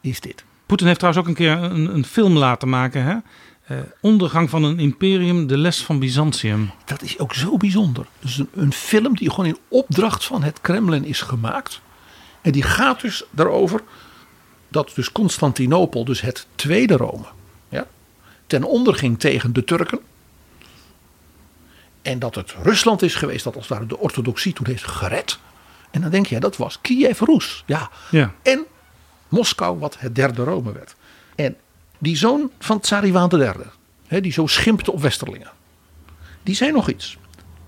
is dit. Poetin heeft trouwens ook een keer een, een film laten maken. Hè? Eh, ondergang van een imperium, de les van Byzantium. Dat is ook zo bijzonder. Dus een, een film die gewoon in opdracht van het Kremlin is gemaakt. En die gaat dus daarover dat dus Constantinopel, dus het tweede Rome, ja, ten onder ging tegen de Turken. En dat het Rusland is geweest dat als het ware de orthodoxie toen heeft gered. En dan denk je, ja, dat was Kiev Roes. Ja. Ja. En Moskou wat het derde Rome werd. En die zoon van Tsar Ivan III, hè, die zo schimpte op Westerlingen. Die zei nog iets.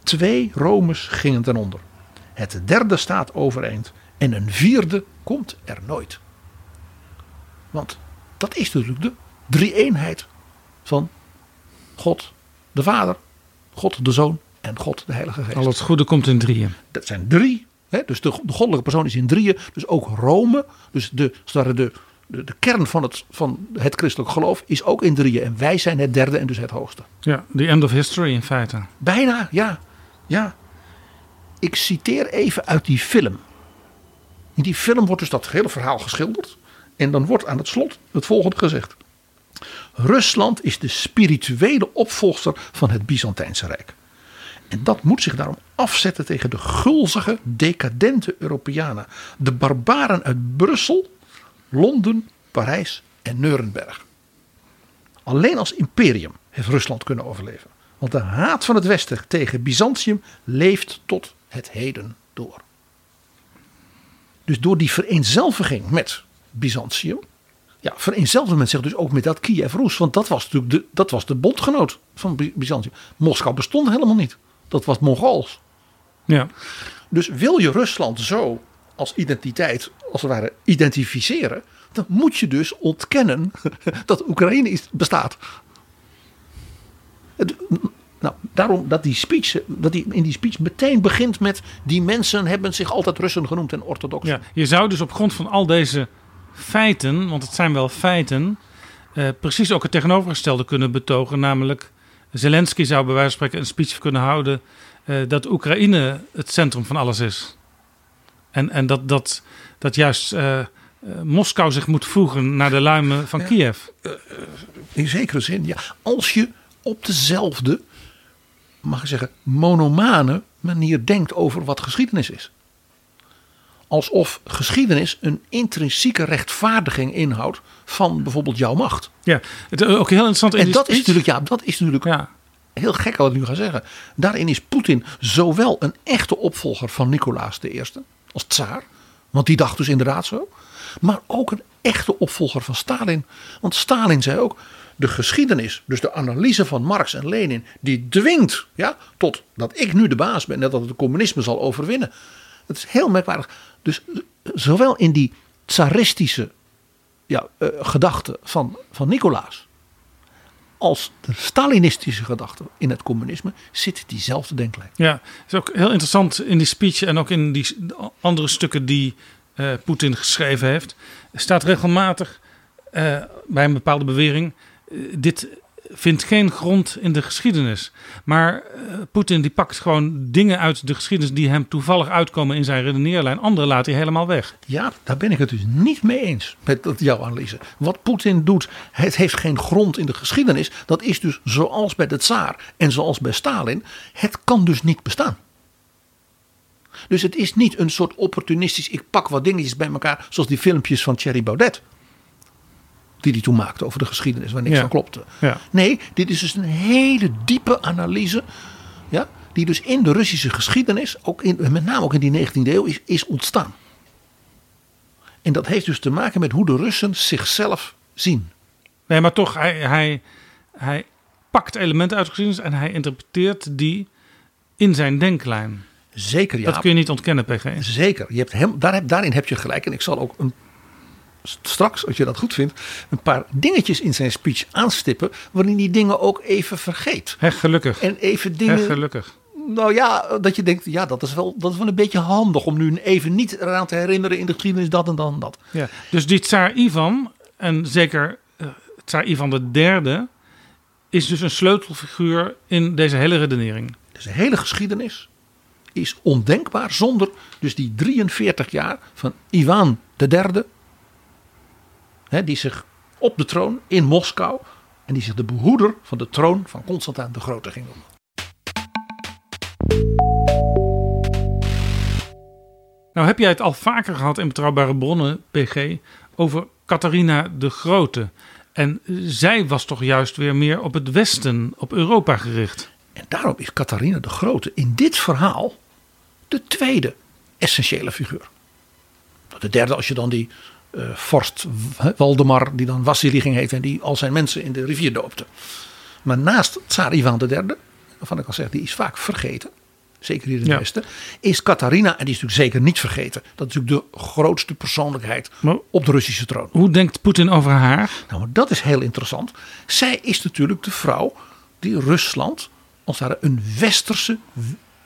Twee Romes gingen ten onder. Het derde staat overeind. En een vierde komt er nooit. Want dat is natuurlijk de drie-eenheid van God de Vader, God de Zoon en God de Heilige Geest. Al het goede komt in drieën. Dat zijn drie. Dus de, de goddelijke persoon is in drieën. Dus ook Rome. Dus de, de, de, de kern van het, van het christelijk geloof is ook in drieën. En wij zijn het derde en dus het hoogste. Ja, the end of history in feite. Bijna, ja. ja. Ik citeer even uit die film. In die film wordt dus dat hele verhaal geschilderd. En dan wordt aan het slot het volgende gezegd. Rusland is de spirituele opvolger van het Byzantijnse Rijk. En dat moet zich daarom afzetten tegen de gulzige, decadente Europeanen. De barbaren uit Brussel, Londen, Parijs en Nuremberg. Alleen als imperium heeft Rusland kunnen overleven. Want de haat van het Westen tegen Byzantium leeft tot het heden door. Dus door die vereenzelviging met Byzantium. Ja, vereenzelviging men zich dus ook met dat Kiev Roes. Want dat was natuurlijk de, dat was de bondgenoot van By- Byzantium. Moskou bestond helemaal niet. Dat was Mongols. Ja. Dus wil je Rusland zo als identiteit, als het ware, identificeren. Dan moet je dus ontkennen dat Oekraïne is, bestaat. Het- Nou, daarom dat die speech, dat die in die speech meteen begint met die mensen hebben zich altijd Russen genoemd en orthodox. Ja, je zou dus op grond van al deze feiten, want het zijn wel feiten, eh, precies ook het tegenovergestelde kunnen betogen. Namelijk, Zelensky zou bij wijze van spreken een speech kunnen houden eh, dat Oekraïne het centrum van alles is. En, en dat, dat, dat juist eh, eh, Moskou zich moet voegen naar de luimen van Kiev. In zekere zin, ja. Als je op dezelfde, mag ik zeggen, monomane manier denkt over wat geschiedenis is. Alsof geschiedenis een intrinsieke rechtvaardiging inhoudt van bijvoorbeeld jouw macht. Ja, het is ook heel interessant. in En dat is natuurlijk, ja, dat is natuurlijk Ja, heel gek wat ik nu ga zeggen. Daarin is Poetin zowel een echte opvolger van Nicolaas I als tsaar. Want die dacht dus inderdaad zo. Maar ook een echte opvolger van Stalin. Want Stalin zei ook, de geschiedenis, dus de analyse van Marx en Lenin, die dwingt ja, tot dat ik nu de baas ben en dat het communisme zal overwinnen. Het is heel merkwaardig. Dus zowel in die tsaristische ja, eh, gedachte van, van Nicolaas als de Stalinistische gedachte in het communisme zit diezelfde denklijn. Ja, het is ook heel interessant in die speech en ook in die andere stukken die eh, Poetin geschreven heeft. Staat regelmatig eh, bij een bepaalde bewering: dit vindt geen grond in de geschiedenis. Maar eh, Poetin die pakt gewoon dingen uit de geschiedenis die hem toevallig uitkomen in zijn redeneerlijn. Andere laat hij helemaal weg. Ja, daar ben ik het dus niet mee eens met jouw analyse. Wat Poetin doet, het heeft geen grond in de geschiedenis. Dat is dus zoals bij de tsaar en zoals bij Stalin. Het kan dus niet bestaan. Dus het is niet een soort opportunistisch, ik pak wat dingetjes bij elkaar, zoals die filmpjes van Thierry Baudet. Die hij toen maakte over de geschiedenis, waar niks Ja. van klopte. Ja. Nee, dit is dus een hele diepe analyse. Ja, die dus in de Russische geschiedenis, ook in, met name ook in die 19e eeuw, is, is ontstaan. En dat heeft dus te maken met hoe de Russen zichzelf zien. Nee, maar toch, hij, hij, hij pakt elementen uit de geschiedenis en hij interpreteert die in zijn denklijn. Zeker, ja. Dat kun je niet ontkennen, PG. Zeker. Je hebt hem, daar heb, daarin heb je gelijk. En ik zal ook een, straks, als je dat goed vindt, een paar dingetjes in zijn speech aanstippen. waarin die dingen ook even vergeet. Gelukkig. En even dingen. gelukkig. Nou ja, dat je denkt, ja, dat is, wel, dat is wel een beetje handig om nu even niet eraan te herinneren in de geschiedenis dat en dan en dat. Ja. Dus die tsaar Ivan, en zeker eh, tsaar Ivan de derde, is dus een sleutelfiguur in deze hele redenering. Dus de hele geschiedenis is ondenkbaar zonder dus die 43 jaar van Ivan III. Hè, die zich op de troon in Moskou en die zich de behoeder van de troon van Constantijn de Grote ging noemen. Nou heb jij het al vaker gehad in Betrouwbare Bronnen, PG, over Catharina de Grote. En zij was toch juist weer meer op het Westen, op Europa gericht. En daarom is Catharina de Grote in dit verhaal de tweede essentiële figuur. De derde, als je dan die eh vorst Waldemar, die dan Wassili ging heten en die al zijn mensen in de rivier doopte. Maar naast Tsar Ivan III, waarvan ik al zeg, die is vaak vergeten. Zeker hier in het Ja. Westen. Is Catharina, en die is natuurlijk zeker niet vergeten. Dat is natuurlijk de grootste persoonlijkheid Maar- op de Russische troon. Hoe denkt Poetin over haar? Nou, dat is heel interessant. Zij is natuurlijk de vrouw die Rusland als een westerse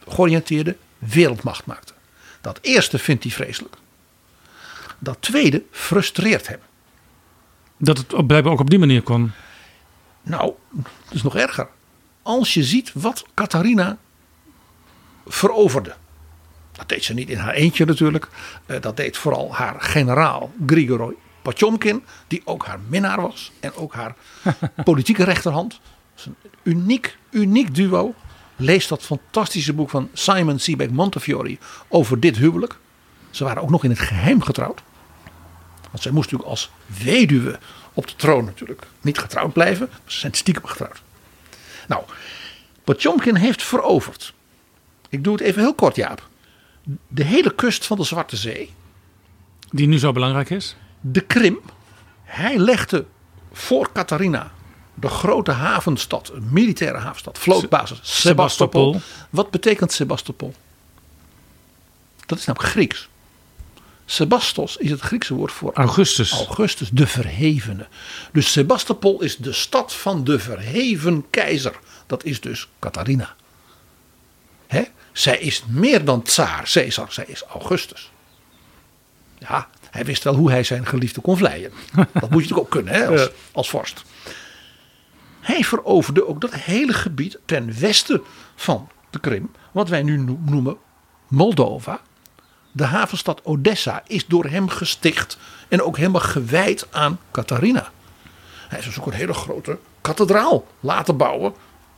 georiënteerde wereldmacht maakte. Dat eerste vindt hij vreselijk. Dat tweede frustreert hem. Dat het blijkbaar ook op die manier kon. Nou, dat is nog erger. Als je ziet wat Catharina veroverde. Dat deed ze niet in haar eentje natuurlijk. Eh, Dat deed vooral haar generaal Grigorij Potjomkin. Die ook haar minnaar was. En ook haar politieke rechterhand. Dat is een uniek, uniek duo. Lees dat fantastische boek van Simon Sebag Montefiore over dit huwelijk. Ze waren ook nog in het geheim getrouwd. Want zij moest natuurlijk als weduwe op de troon natuurlijk niet getrouwd blijven. Ze zijn stiekem getrouwd. Nou, Potjomkin heeft veroverd. Ik doe het even heel kort, Jaap. De hele kust van de Zwarte Zee. Die nu zo belangrijk is. De Krim. Hij legde voor Catharina de grote havenstad, een militaire havenstad, vlootbasis Sebastopol. Sebastopol. Wat betekent Sebastopol? Dat is namelijk Grieks. Sebastos is het Griekse woord voor Augustus. Augustus, de verhevene. Dus Sebastopol is de stad van de verheven keizer. Dat is dus Catharina. Hè? Zij is meer dan tsaar, Caesar. Zij is Augustus. Ja, hij wist wel hoe hij zijn geliefde kon vleien. Dat moet je natuurlijk ook kunnen hè, als, als vorst. Hij veroverde ook dat hele gebied ten westen van de Krim. Wat wij nu no- noemen Moldova. De havenstad Odessa is door hem gesticht. En ook helemaal gewijd aan Catharina. Hij heeft dus ook een hele grote kathedraal laten bouwen.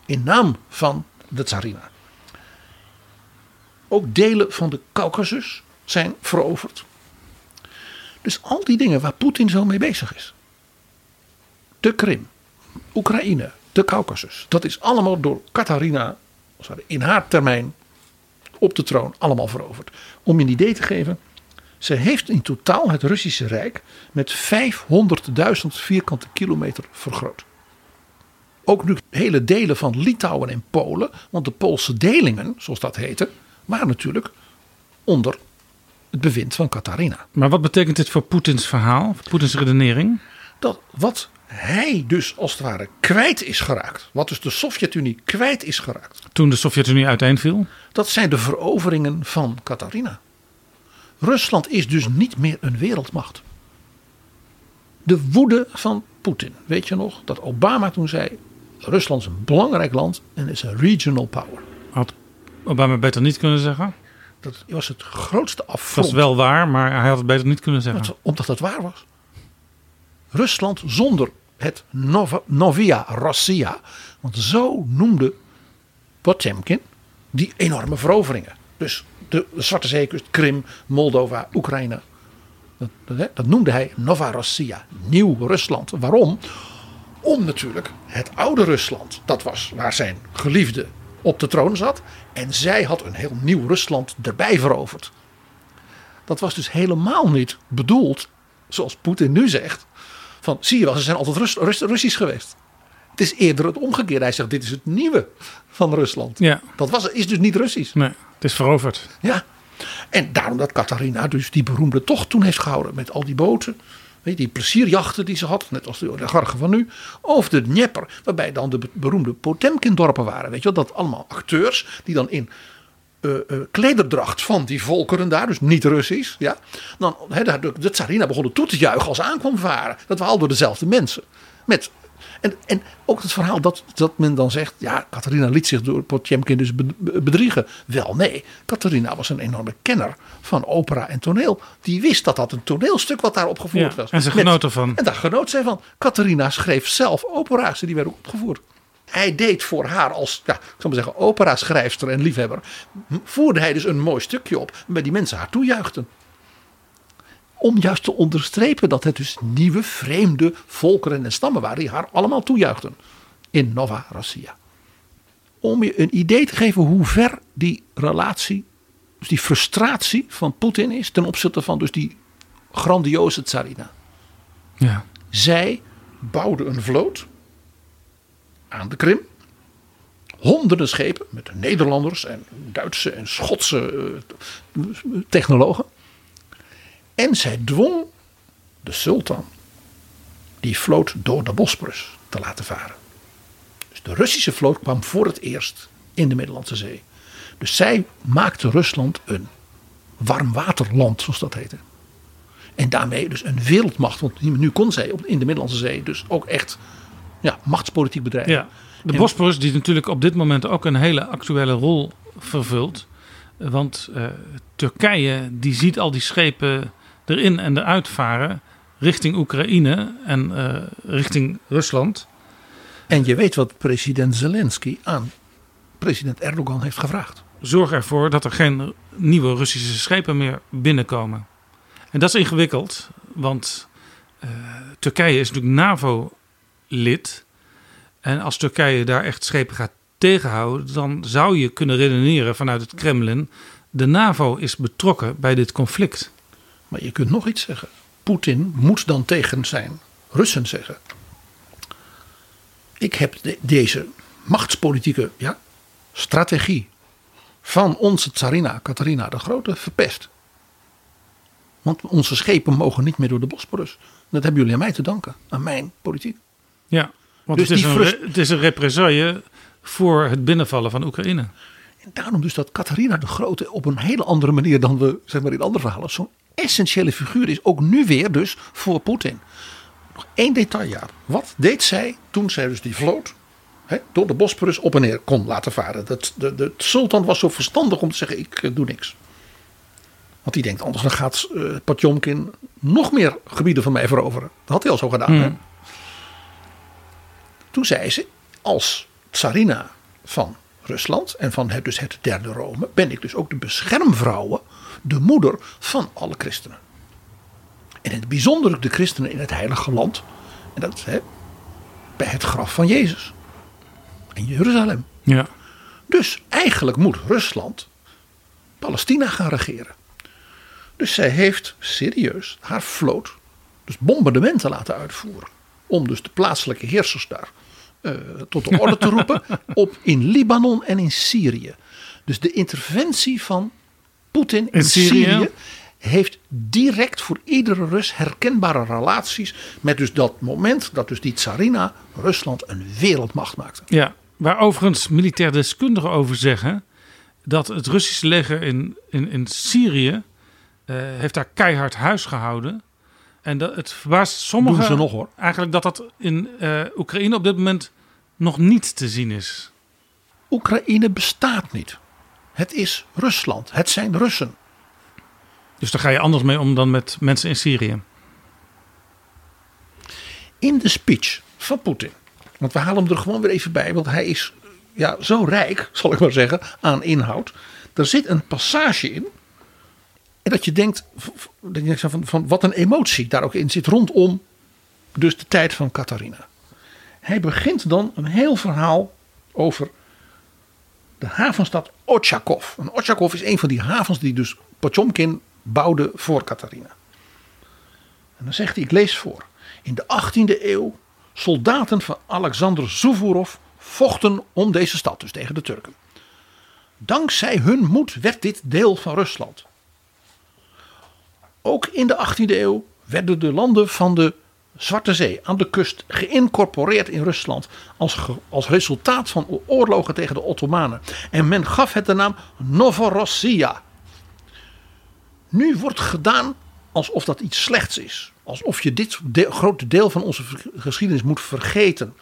In naam van de tsarina. Ook delen van de Caucasus zijn veroverd. Dus al die dingen waar Poetin zo mee bezig is. De Krim, Oekraïne, de Caucasus. Dat is allemaal door ware, in haar termijn op de troon allemaal veroverd. Om je een idee te geven. Ze heeft in totaal het Russische Rijk met 500.000 vierkante kilometer vergroot. Ook nu hele delen van Litouwen en Polen. Want de Poolse delingen, zoals dat heette, waren natuurlijk onder het bewind van Catharina. Maar wat betekent dit voor Poetins verhaal? Voor Poetins redenering? dat wat hij dus als het ware kwijt is geraakt, wat dus de Sovjet-Unie kwijt is geraakt, Toen de Sovjet-Unie uiteenviel? dat zijn de veroveringen van Catharina. Rusland is dus niet meer een wereldmacht. De woede van Poetin, weet je nog, dat Obama toen zei: Rusland is een belangrijk land en is een regional power. Had Obama beter niet kunnen zeggen. Dat was het grootste Dat affront. is wel waar, maar hij had het beter niet kunnen zeggen. Omdat dat waar was. Rusland zonder het Nova, Novia Rossia. Want zo noemde Potemkin die enorme veroveringen. Dus de, Zwarte Zeekust, Krim, Moldova, Oekraïne. Dat, dat, dat noemde hij Nova Rossia, nieuw Rusland. Waarom? Om natuurlijk het oude Rusland, dat was waar zijn geliefde op de troon zat. En zij had een heel nieuw Rusland erbij veroverd. Dat was dus helemaal niet bedoeld, zoals Poetin nu zegt. Van zie je wel, ze zijn altijd Rus, Rus- Russisch geweest. Het is eerder het omgekeerde. Hij zegt: dit is het nieuwe van Rusland. Ja, Dat was, is dus niet Russisch. nee, het is veroverd. Ja. En daarom dat Catharina dus die beroemde tocht toen heeft gehouden met al die boten. Weet je, die plezierjachten die ze had, net als de oligarchen van nu. Over de Dnieper, waarbij dan de be- beroemde Potemkin-dorpen waren. Weet je wel, dat allemaal acteurs die dan in eh, eh, klederdracht van die volkeren daar, dus niet Russisch. Ja, dan, hè, daar- de, de tsarina begonnen toe te juichen als ze aankwam varen. Dat waren al door dezelfde mensen. Met, en, en ook het verhaal dat, dat men dan zegt, ja, Catharina liet zich door Potemkin dus be- be- bedriegen. Wel, nee, Catharina was een enorme kenner van opera en toneel. Die wist dat dat een toneelstuk wat daar opgevoerd Ja, was. en ze genoot ervan. En daar genoot zij van. Catharina schreef zelf opera's en die werden opgevoerd. Hij deed voor haar als, ja, ik zal maar zeggen, opera-schrijfster en liefhebber. Voerde hij dus een mooi stukje op. Waarbij die mensen haar toejuichten. Om juist te onderstrepen dat het dus nieuwe, vreemde volkeren en stammen waren die haar allemaal toejuichten in Nova Russia. Om je een idee te geven hoe ver die relatie, dus die frustratie van Poetin is ten opzichte van dus die grandioze tsarina. Ja. Zij bouwden een vloot aan de Krim. Honderden schepen met Nederlanders en Duitse en Schotse eh, technologen. En zij dwong de sultan die vloot door de Bosporus te laten varen. Dus de Russische vloot kwam voor het eerst in de Middellandse Zee. Dus zij maakte Rusland een warmwaterland, zoals dat heette. En daarmee dus een wereldmacht. Want nu kon zij in de Middellandse Zee dus ook echt ja, machtspolitiek bedrijven. Ja, de En- Bosporus die natuurlijk op dit moment ook een hele actuele rol vervult. Want eh, Turkije die ziet al die schepen erin en eruit varen richting Oekraïne en eh, richting Rusland. En je weet wat president Zelensky aan president Erdogan heeft gevraagd. Zorg ervoor dat er geen nieuwe Russische schepen meer binnenkomen. En dat is ingewikkeld, want eh, Turkije is natuurlijk NAVO-lid. En als Turkije daar echt schepen gaat tegenhouden, dan zou je kunnen redeneren vanuit het Kremlin. De NAVO is betrokken bij dit conflict. Maar je kunt nog iets zeggen. Poetin moet dan tegen zijn Russen zeggen. Ik heb de- deze machtspolitieke ja, strategie van onze tsarina Catharina de Grote verpest. Want onze schepen mogen niet meer door de Bosporus. Dat hebben jullie aan mij te danken. Aan mijn politiek. Ja, want Dus het, is een, het is een represaille voor het binnenvallen van Oekraïne. En daarom dus dat Catharina de Grote op een hele andere manier dan we zeg maar in andere verhalen zo'n essentiële figuur is. Ook nu weer dus voor Poetin. Nog één detail ja. Wat deed zij toen zij dus die vloot hè, door de Bosporus op en neer kon laten varen? Dat, de, de sultan was zo verstandig om te zeggen ik eh, doe niks. Want die denkt anders dan gaat Potjomkin nog meer gebieden van mij veroveren. Dat had hij al zo gedaan. Hè? Toen zei ze, als tsarina van Rusland en van het, dus het derde Rome, ben ik dus ook de beschermvrouwen, de moeder van alle christenen. En in het bijzonder de christenen in het heilige land. En dat is hè, bij het graf van Jezus. In Jeruzalem. Ja. Dus eigenlijk moet Rusland Palestina gaan regeren. Dus zij heeft serieus haar vloot, dus bombardementen laten uitvoeren. Om dus de plaatselijke heersers daar eh, tot de orde te roepen. Op in Libanon en in Syrië. Dus de interventie van Poetin in, In Syrië? Syrië heeft direct voor iedere Rus herkenbare relaties met dus dat moment dat dus die tsarina Rusland een wereldmacht maakte. Ja, waar overigens militair deskundigen over zeggen dat het Russische leger in, in, in Syrië eh, heeft daar keihard huis gehouden. En dat het verbaast sommigen Doen ze nog, hoor. eigenlijk dat dat in eh, Oekraïne op dit moment nog niet te zien is. Oekraïne bestaat niet. Het is Rusland. Het zijn Russen. Dus daar ga je anders mee om dan met mensen in Syrië. In de speech van Poetin. Want we halen hem er gewoon weer even bij. Want hij is ja, zo rijk, zal ik maar zeggen, aan inhoud. Er zit een passage in. En dat je denkt, dat je denkt van, van wat een emotie daar ook in zit rondom dus de tijd van Catharina. Hij begint dan een heel verhaal over de havenstad Ochakov. En Ochakov is een van die havens die dus Potjomkin bouwde voor Catharina. En dan zegt hij, ik lees voor. In de 18e eeuw, soldaten van Alexander Suvorov vochten om deze stad, dus tegen de Turken. Dankzij hun moed werd dit deel van Rusland. Ook in de 18e eeuw werden de landen van de Zwarte Zee aan de kust geïncorporeerd in Rusland als, als resultaat van oorlogen tegen de Ottomanen. En men gaf het de naam Novorossiya. Nu wordt gedaan alsof dat iets slechts is. Alsof je dit grote deel van onze geschiedenis moet vergeten.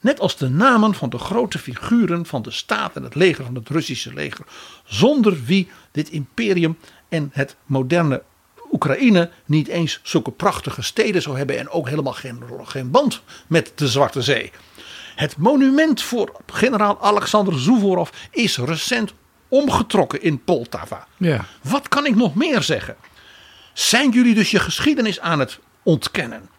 Net als de namen van de grote figuren van de staat en het leger van het Russische leger. Zonder wie dit imperium en het moderne Oekraïne niet eens zulke prachtige steden zou hebben. En ook helemaal geen, geen band met de Zwarte Zee. Het monument voor generaal Alexander Suvorov is recent omgetrokken in Poltava. Ja. Wat kan ik nog meer zeggen? Zijn jullie dus je geschiedenis aan het ontkennen?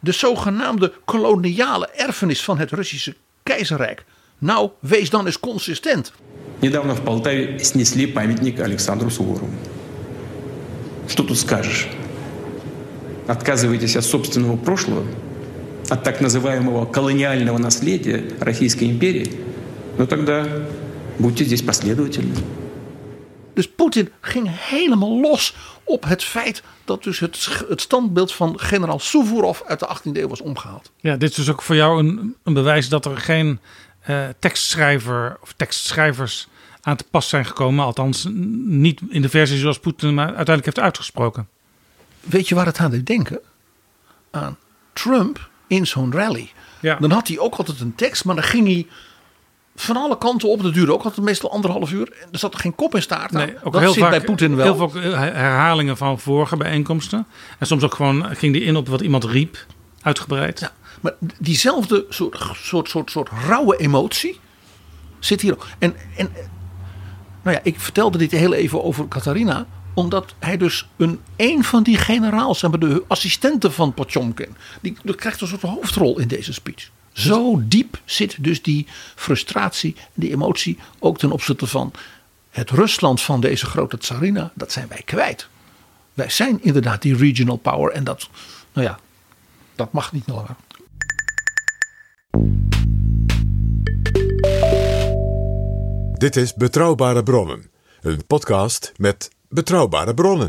De zogenaamde koloniale erfenis van het Russische keizerrijk. Nou, wees dan eens consistent. Недавно в Полтаве снесли памятник Александру Суворову. Что тут скажешь? Отказываетесь от собственного прошлого, от так называемого колониального наследия Российской империи? Ну тогда будьте здесь последовательны. Dus Poetin ging helemaal los op het feit dat dus het, sch- het standbeeld van generaal Suvorov uit de 18e eeuw was omgehaald. Ja, dit is dus ook voor jou een, een bewijs dat er geen eh, tekstschrijver of tekstschrijvers aan te pas zijn gekomen. Althans, niet in de versie zoals Poetin maar uiteindelijk heeft uitgesproken. Weet je waar het aan deed denken? Aan Trump in zo'n rally. Ja. Dan had hij ook altijd een tekst, maar dan ging hij van alle kanten op. Dat duurde ook altijd meestal anderhalf uur. En er zat er geen kop en staart aan. Nee, ook dat heel zit vaak, bij Poetin wel. Heel veel herhalingen van vorige bijeenkomsten. En soms ook gewoon ging die in op wat iemand riep, uitgebreid. Ja, maar diezelfde soort, soort, soort, soort rauwe emotie zit hier ook. En, en nou ja, ik vertelde dit heel even over Catharina, omdat hij dus een, een van die generaals, zeg de assistenten van Potjomkin, die, krijgt een soort hoofdrol in deze speech. Zo diep zit dus die frustratie, die emotie ook ten opzichte van het Rusland van deze grote tsarina. Dat zijn wij kwijt. Wij zijn inderdaad die regional power en dat, nou ja, dat mag niet langer. Dit is Betrouwbare Bronnen, een podcast met betrouwbare bronnen.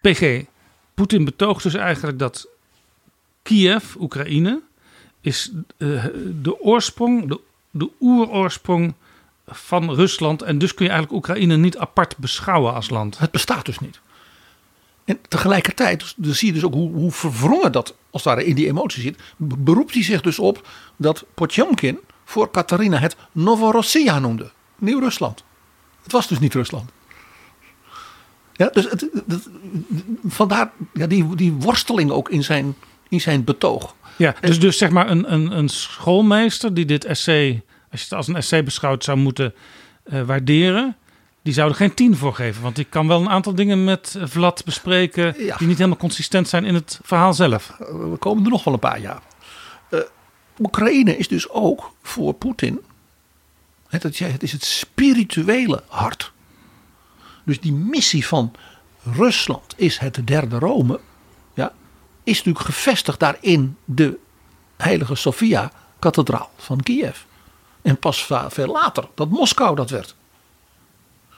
PG, Poetin betoogt dus eigenlijk dat Kiev, Oekraïne, is eh, de oorsprong, de, de oeroorsprong van Rusland. En dus kun je eigenlijk Oekraïne niet apart beschouwen als land. Het bestaat dus niet. En tegelijkertijd dus- dan zie je dus ook hoe, hoe verwrongen dat als het ware in die emotie zit. Be- Beroept hij zich dus op dat Potjomkin voor Catharina het Novorossiya noemde. Nieuw-Rusland. Het was dus niet Rusland. Ja, dus het, het- vandaar ja, die, die worsteling ook in zijn, in zijn betoog. Ja, dus, dus zeg maar een, een, een schoolmeester die dit essay, als je het als een essay beschouwt, zou moeten eh, waarderen. Die zou er geen tien voor geven. Want die kan wel een aantal dingen met eh, Vlad bespreken. Ja. die niet helemaal consistent zijn in het verhaal zelf. Eh, We komen er nog wel een paar jaar. Eh, Oekraïne is dus ook voor Poetin. Het is het spirituele hart. Dus die missie van Rusland is het derde Rome. Ja, is natuurlijk gevestigd daar in de heilige Sofia-kathedraal van Kiev. En pas veel later dat Moskou dat werd.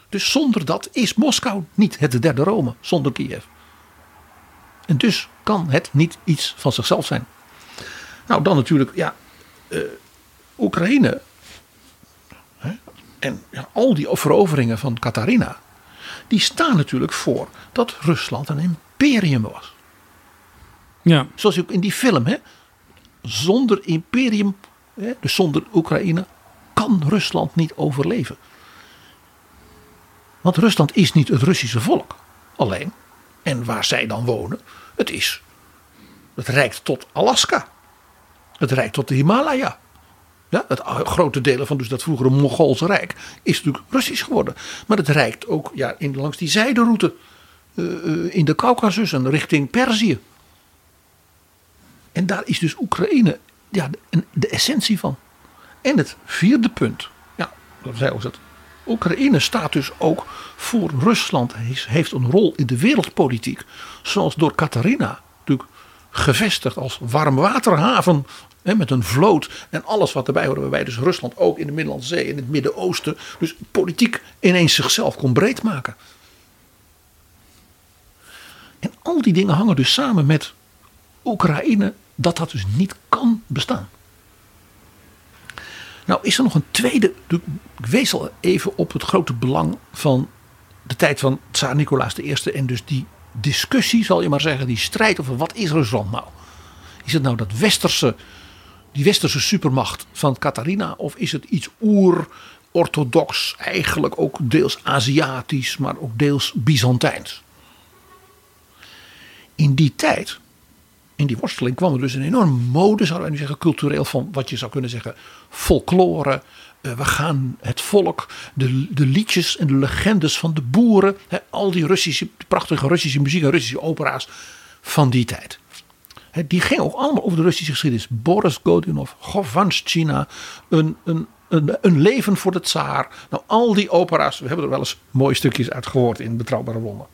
Dus zonder dat is Moskou niet het derde Rome, zonder Kiev. En dus kan het niet iets van zichzelf zijn. Nou, dan natuurlijk, ja, eh, Oekraïne. Hè, en ja, al die veroveringen van Catharina. Die staan natuurlijk voor dat Rusland een imperium was. Ja, Zoals ook in die film, hè. Zonder imperium, hè, dus zonder Oekraïne, kan Rusland niet overleven. Want Rusland is niet het Russische volk alleen. En waar zij dan wonen, het is. Het reikt tot Alaska. Het reikt tot de Himalaya. Ja, het grote delen van dus dat vroegere Mongoolse Rijk is natuurlijk Russisch geworden. Maar het reikt ook ja, in, langs die zijderoute eh, in de Caucasus en richting Perzië. En daar is dus Oekraïne ja, de, de essentie van. En het vierde punt. Ja, dat zei ook dat. Oekraïne staat dus ook voor Rusland. Heeft, een rol in de wereldpolitiek. Zoals door Catharina natuurlijk gevestigd als warmwaterhaven. Met een vloot en alles wat erbij hoort. Waarbij dus Rusland ook in de Middellandse Zee, in het Midden-Oosten. Dus politiek ineens zichzelf kon breed maken. En al die dingen hangen dus samen met Oekraïne dat dat dus niet kan bestaan. Nou is er nog een tweede, ik wees al even op het grote belang van de tijd van tsaar Nicolaas I en dus die discussie zal je maar zeggen, die strijd over wat is Rusland nou? Is het nou dat westerse, die westerse supermacht van Catharina of is het iets oer-orthodox, eigenlijk ook deels Aziatisch, maar ook deels Byzantijns? In die tijd in die worsteling kwam er dus een enorme mode, zouden wij nu zeggen, cultureel van wat je zou kunnen zeggen folklore, Eh, we gaan het volk, de, de liedjes en de legendes van de boeren. Al die Russische, prachtige Russische muziek en Russische opera's van die tijd. Die gingen ook allemaal over de Russische geschiedenis. Boris Godunov, China, een, een, een, een leven voor de tsaar. Nou, al die opera's, we hebben er wel eens mooie stukjes uit gehoord in Betrouwbare Bronnen.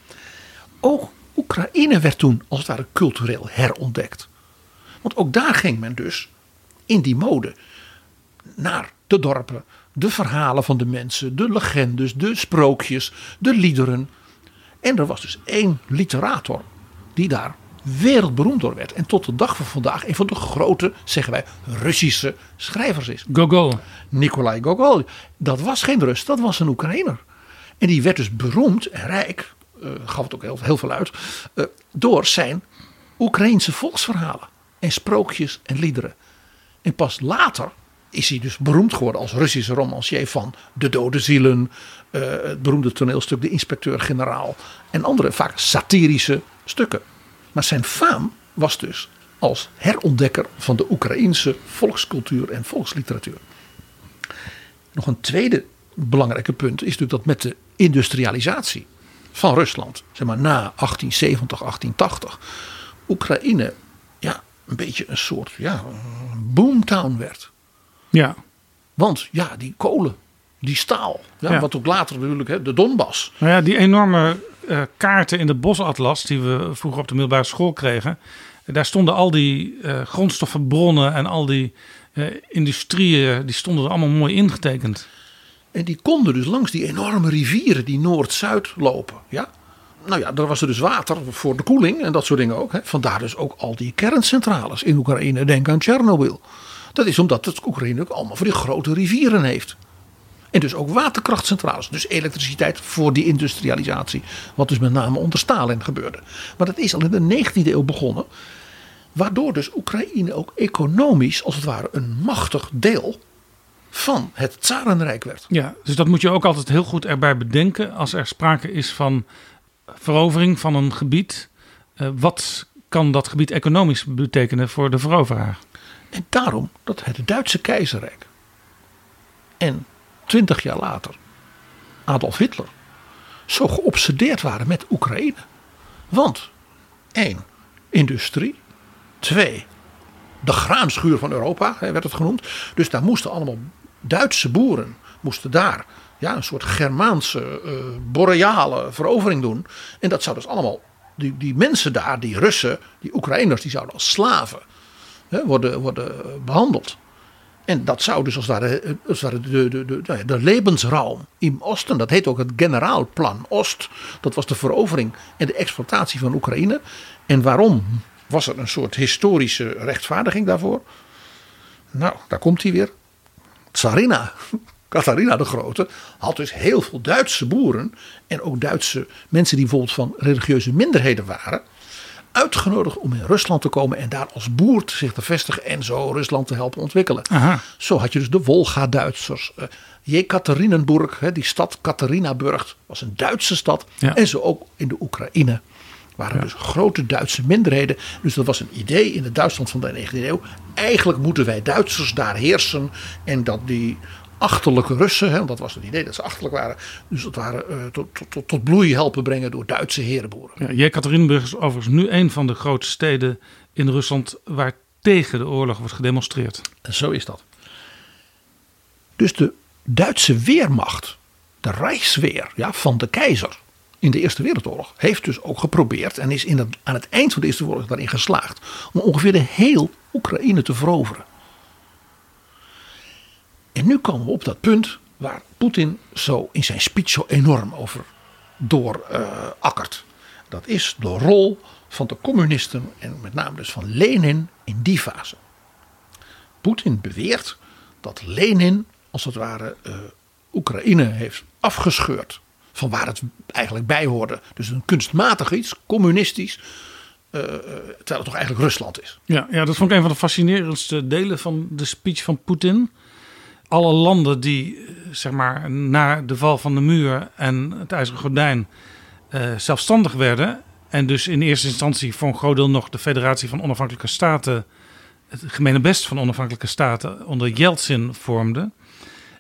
Ook Oekraïne werd toen als het ware cultureel herontdekt. Want ook daar ging men dus in die mode naar de dorpen, de verhalen van de mensen, de legendes, de sprookjes, de liederen. En er was dus één literator die daar wereldberoemd door werd. En tot de dag van vandaag een van de grote, zeggen wij, Russische schrijvers is. Gogol. Nikolai Gogol. Dat was geen Rus, dat was een Oekraïner. En die werd dus beroemd en rijk, gaf het ook heel, heel veel uit, uh, door zijn Oekraïense volksverhalen en sprookjes en liederen. En pas later is hij dus beroemd geworden als Russische romancier van De Dode Zielen, uh, het beroemde toneelstuk De Inspecteur-Generaal en andere vaak satirische stukken. Maar zijn faam was dus als herontdekker van de Oekraïense volkscultuur en volksliteratuur. Nog een tweede belangrijke punt is natuurlijk dat met de industrialisatie van Rusland, zeg maar na 1870, 1880, Oekraïne ja, een beetje een soort ja, boomtown werd. Ja. Want ja, die kolen, die staal, ja, Ja. wat ook later natuurlijk hè, de Donbass. Nou ja, die enorme eh, kaarten in de bosatlas die we vroeger op de middelbare school kregen. Daar stonden al die eh, grondstoffenbronnen en al die eh, industrieën, die stonden er allemaal mooi ingetekend. En die konden dus langs die enorme rivieren die Noord-Zuid lopen. Ja? Nou ja, daar was er dus water voor de koeling en dat soort dingen ook. Hè. Vandaar dus ook al die kerncentrales in Oekraïne. Denk aan Tsjernobyl. Dat is omdat het Oekraïne ook allemaal voor die grote rivieren heeft. En dus ook waterkrachtcentrales. Dus elektriciteit voor die industrialisatie. Wat dus met name onder Stalin gebeurde. Maar dat is al in de 19e eeuw begonnen. Waardoor dus Oekraïne ook economisch als het ware een machtig deel van het Tsarenrijk werd. Ja, dus dat moet je ook altijd heel goed erbij bedenken als er sprake is van verovering van een gebied. Eh, wat kan dat gebied economisch betekenen voor de veroveraar? En daarom dat het Duitse keizerrijk en twintig jaar later Adolf Hitler zo geobsedeerd waren met Oekraïne. Want één, industrie. Twee, de graanschuur van Europa werd het genoemd. Dus daar moesten allemaal Duitse boeren moesten daar ja, een soort Germaanse eh, boreale verovering doen. En dat zou dus allemaal, die, die mensen daar, die Russen, die Oekraïners, die zouden als slaven hè, worden, worden behandeld. En dat zou dus als ware, eh, de, de, de, nou de levensraum in Osten, dat heet ook het Generaalplan Oost. Dat was de verovering en de exploitatie van Oekraïne. En waarom was er een soort historische rechtvaardiging daarvoor? Nou, daar komt hij weer. Tsarina, Catharina de Grote, had dus heel veel Duitse boeren en ook Duitse mensen die bijvoorbeeld van religieuze minderheden waren, uitgenodigd om in Rusland te komen en daar als boer te zich te vestigen en zo Rusland te helpen ontwikkelen. Aha. Zo had je dus de Wolga-Duitsers. Uh, Jekaterinenburg, die stad Katarinaburg, was een Duitse stad. Ja. En zo ook in de Oekraïne waren dus grote Duitse minderheden. Dus dat was een idee in het Duitsland van de 19e eeuw. Eigenlijk moeten wij Duitsers daar heersen. En dat die achterlijke Russen, hè, want dat was het idee dat ze achterlijk waren. Dus dat waren uh, tot, tot, tot bloei helpen brengen door Duitse herenboeren. Ja, Jekaterinburg is overigens nu een van de grote steden in Rusland waar tegen de oorlog wordt gedemonstreerd. En zo is dat. Dus de Duitse weermacht, de Rijksweer ja, van de keizer in de Eerste Wereldoorlog, heeft dus ook geprobeerd en is in aan het eind van de Eerste Wereldoorlog daarin geslaagd om ongeveer de heel Oekraïne te veroveren. En nu komen we op dat punt waar Poetin zo in zijn speech zo enorm over doorakkert. dat is de rol van de communisten en met name dus van Lenin in die fase. Poetin beweert dat Lenin als het ware uh, Oekraïne heeft afgescheurd van waar het eigenlijk bij hoorde. Dus een kunstmatig iets, communistisch, uh, terwijl het toch eigenlijk Rusland is. Ja, ja, dat vond ik een van de fascinerendste delen van de speech van Poetin. Alle landen die, zeg maar, na de val van de muur en het ijzeren gordijn zelfstandig werden. En dus in eerste instantie voor een groot deel nog de Federatie van Onafhankelijke Staten, het gemene best van onafhankelijke staten, onder Yeltsin vormden.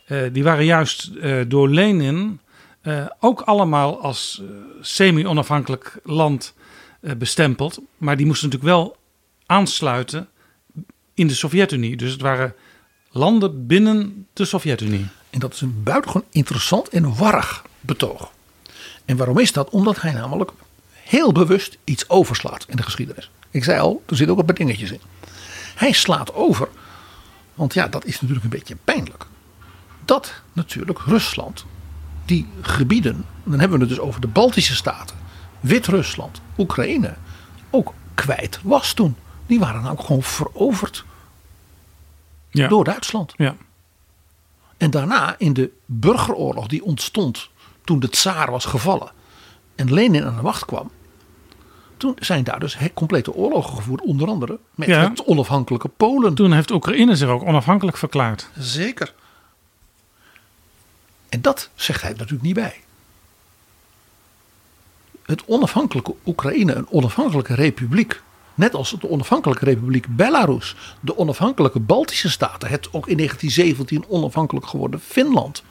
eh, die waren juist eh, door Lenin eh, ook allemaal als eh, semi-onafhankelijk land eh, bestempeld. Maar die moesten natuurlijk wel aansluiten in de Sovjet-Unie. Dus het waren landen binnen de Sovjet-Unie. En dat is een buitengewoon interessant en warrig betoog. En waarom is dat? Omdat hij namelijk heel bewust iets overslaat in de geschiedenis. Ik zei al, er zitten ook een paar dingetjes in. Hij slaat over, want ja, dat is natuurlijk een beetje pijnlijk. Dat natuurlijk Rusland, die gebieden, dan hebben we het dus over de Baltische Staten, Wit-Rusland, Oekraïne, ook kwijt was toen. Die waren nou gewoon veroverd Ja. door Duitsland. Ja. En daarna in de burgeroorlog die ontstond toen de tsaar was gevallen en Lenin aan de macht kwam. Toen zijn daar dus complete oorlogen gevoerd, onder andere met Ja. het onafhankelijke Polen. Toen heeft Oekraïne zich ook onafhankelijk verklaard. Zeker. En dat zegt hij natuurlijk niet bij. Het onafhankelijke Oekraïne, een onafhankelijke republiek. Net als de onafhankelijke republiek Belarus, de onafhankelijke Baltische staten, het ook in 1917 onafhankelijk geworden Finland.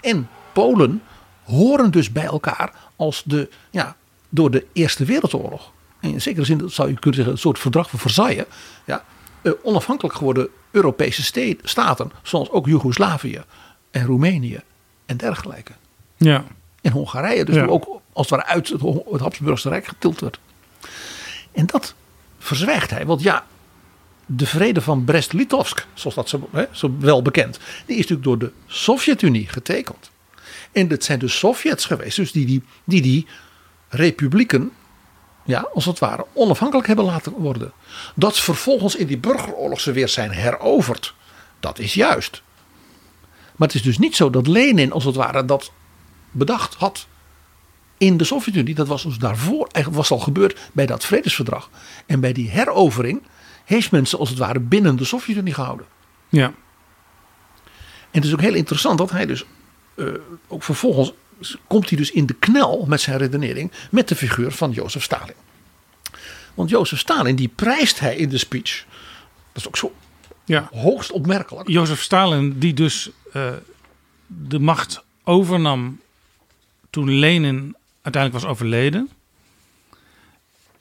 En Polen horen dus bij elkaar als de, ja, door de Eerste Wereldoorlog. In zekere zin zou je kunnen zeggen, een soort verdrag van Versailles. Ja, eh, onafhankelijk geworden Europese staten, zoals ook Joegoslavië en Roemenië en dergelijke. Ja. En Hongarije, dus Ja. ook als het ware uit het, Habsburgse Rijk getild werd. En dat verzwijgt hij, want ja, de vrede van Brest-Litovsk, zoals dat zo, hè, zo wel bekend, die is natuurlijk door de Sovjet-Unie getekend. En het zijn de Sovjets geweest, dus die die, die, die republieken, ja, als het ware, onafhankelijk hebben laten worden. Dat vervolgens in die burgeroorlog ze weer zijn heroverd, dat is juist. Maar het is dus niet zo dat Lenin, als het ware, dat bedacht had in de Sovjet-Unie. Dat was dus daarvoor, eigenlijk was al gebeurd bij dat vredesverdrag. En bij die herovering heeft men ze als het ware binnen de Sovjet-Unie gehouden. Ja. En het is ook heel interessant dat hij dus eh, ook vervolgens komt hij dus in de knel met zijn redenering met de figuur van Jozef Stalin. Want Jozef Stalin die prijst hij in de speech. Dat is ook zo ja. hoogst opmerkelijk. Jozef Stalin, die dus eh, de macht overnam toen Lenin uiteindelijk was overleden.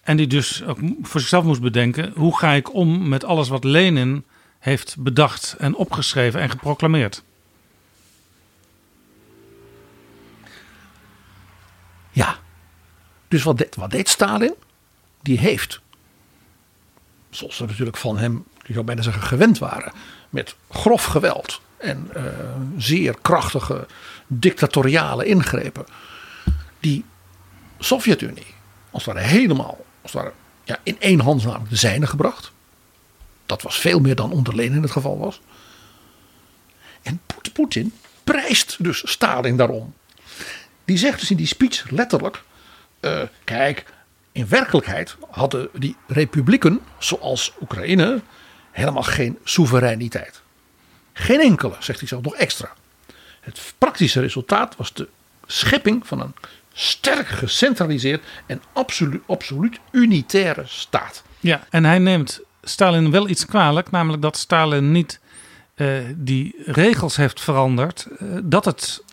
En die dus ook voor zichzelf moest bedenken: hoe ga ik om met alles wat Lenin heeft bedacht en opgeschreven en geproclameerd? Ja. Dus wat deed, wat Stalin? Die heeft, zoals ze natuurlijk van hem, je zou bijna zeggen, gewend waren, met grof geweld en eh, zeer krachtige dictatoriale ingrepen, die Sovjet-Unie als het ware helemaal, als het ja, in één namelijk de zijne gebracht. Dat was veel meer dan onder Lenin het geval was. En Poet- Poetin prijst dus Stalin daarom. Die zegt dus in die speech letterlijk: eh, kijk, in werkelijkheid hadden die republieken, zoals Oekraïne, helemaal geen soevereiniteit. Geen enkele, zegt hij zelf nog extra. Het praktische resultaat was de schepping van een sterk gecentraliseerd en absoluut, absoluut unitaire staat. Ja, en hij neemt Stalin wel iets kwalijk, namelijk dat Stalin niet eh, die regels heeft veranderd. eh, dat het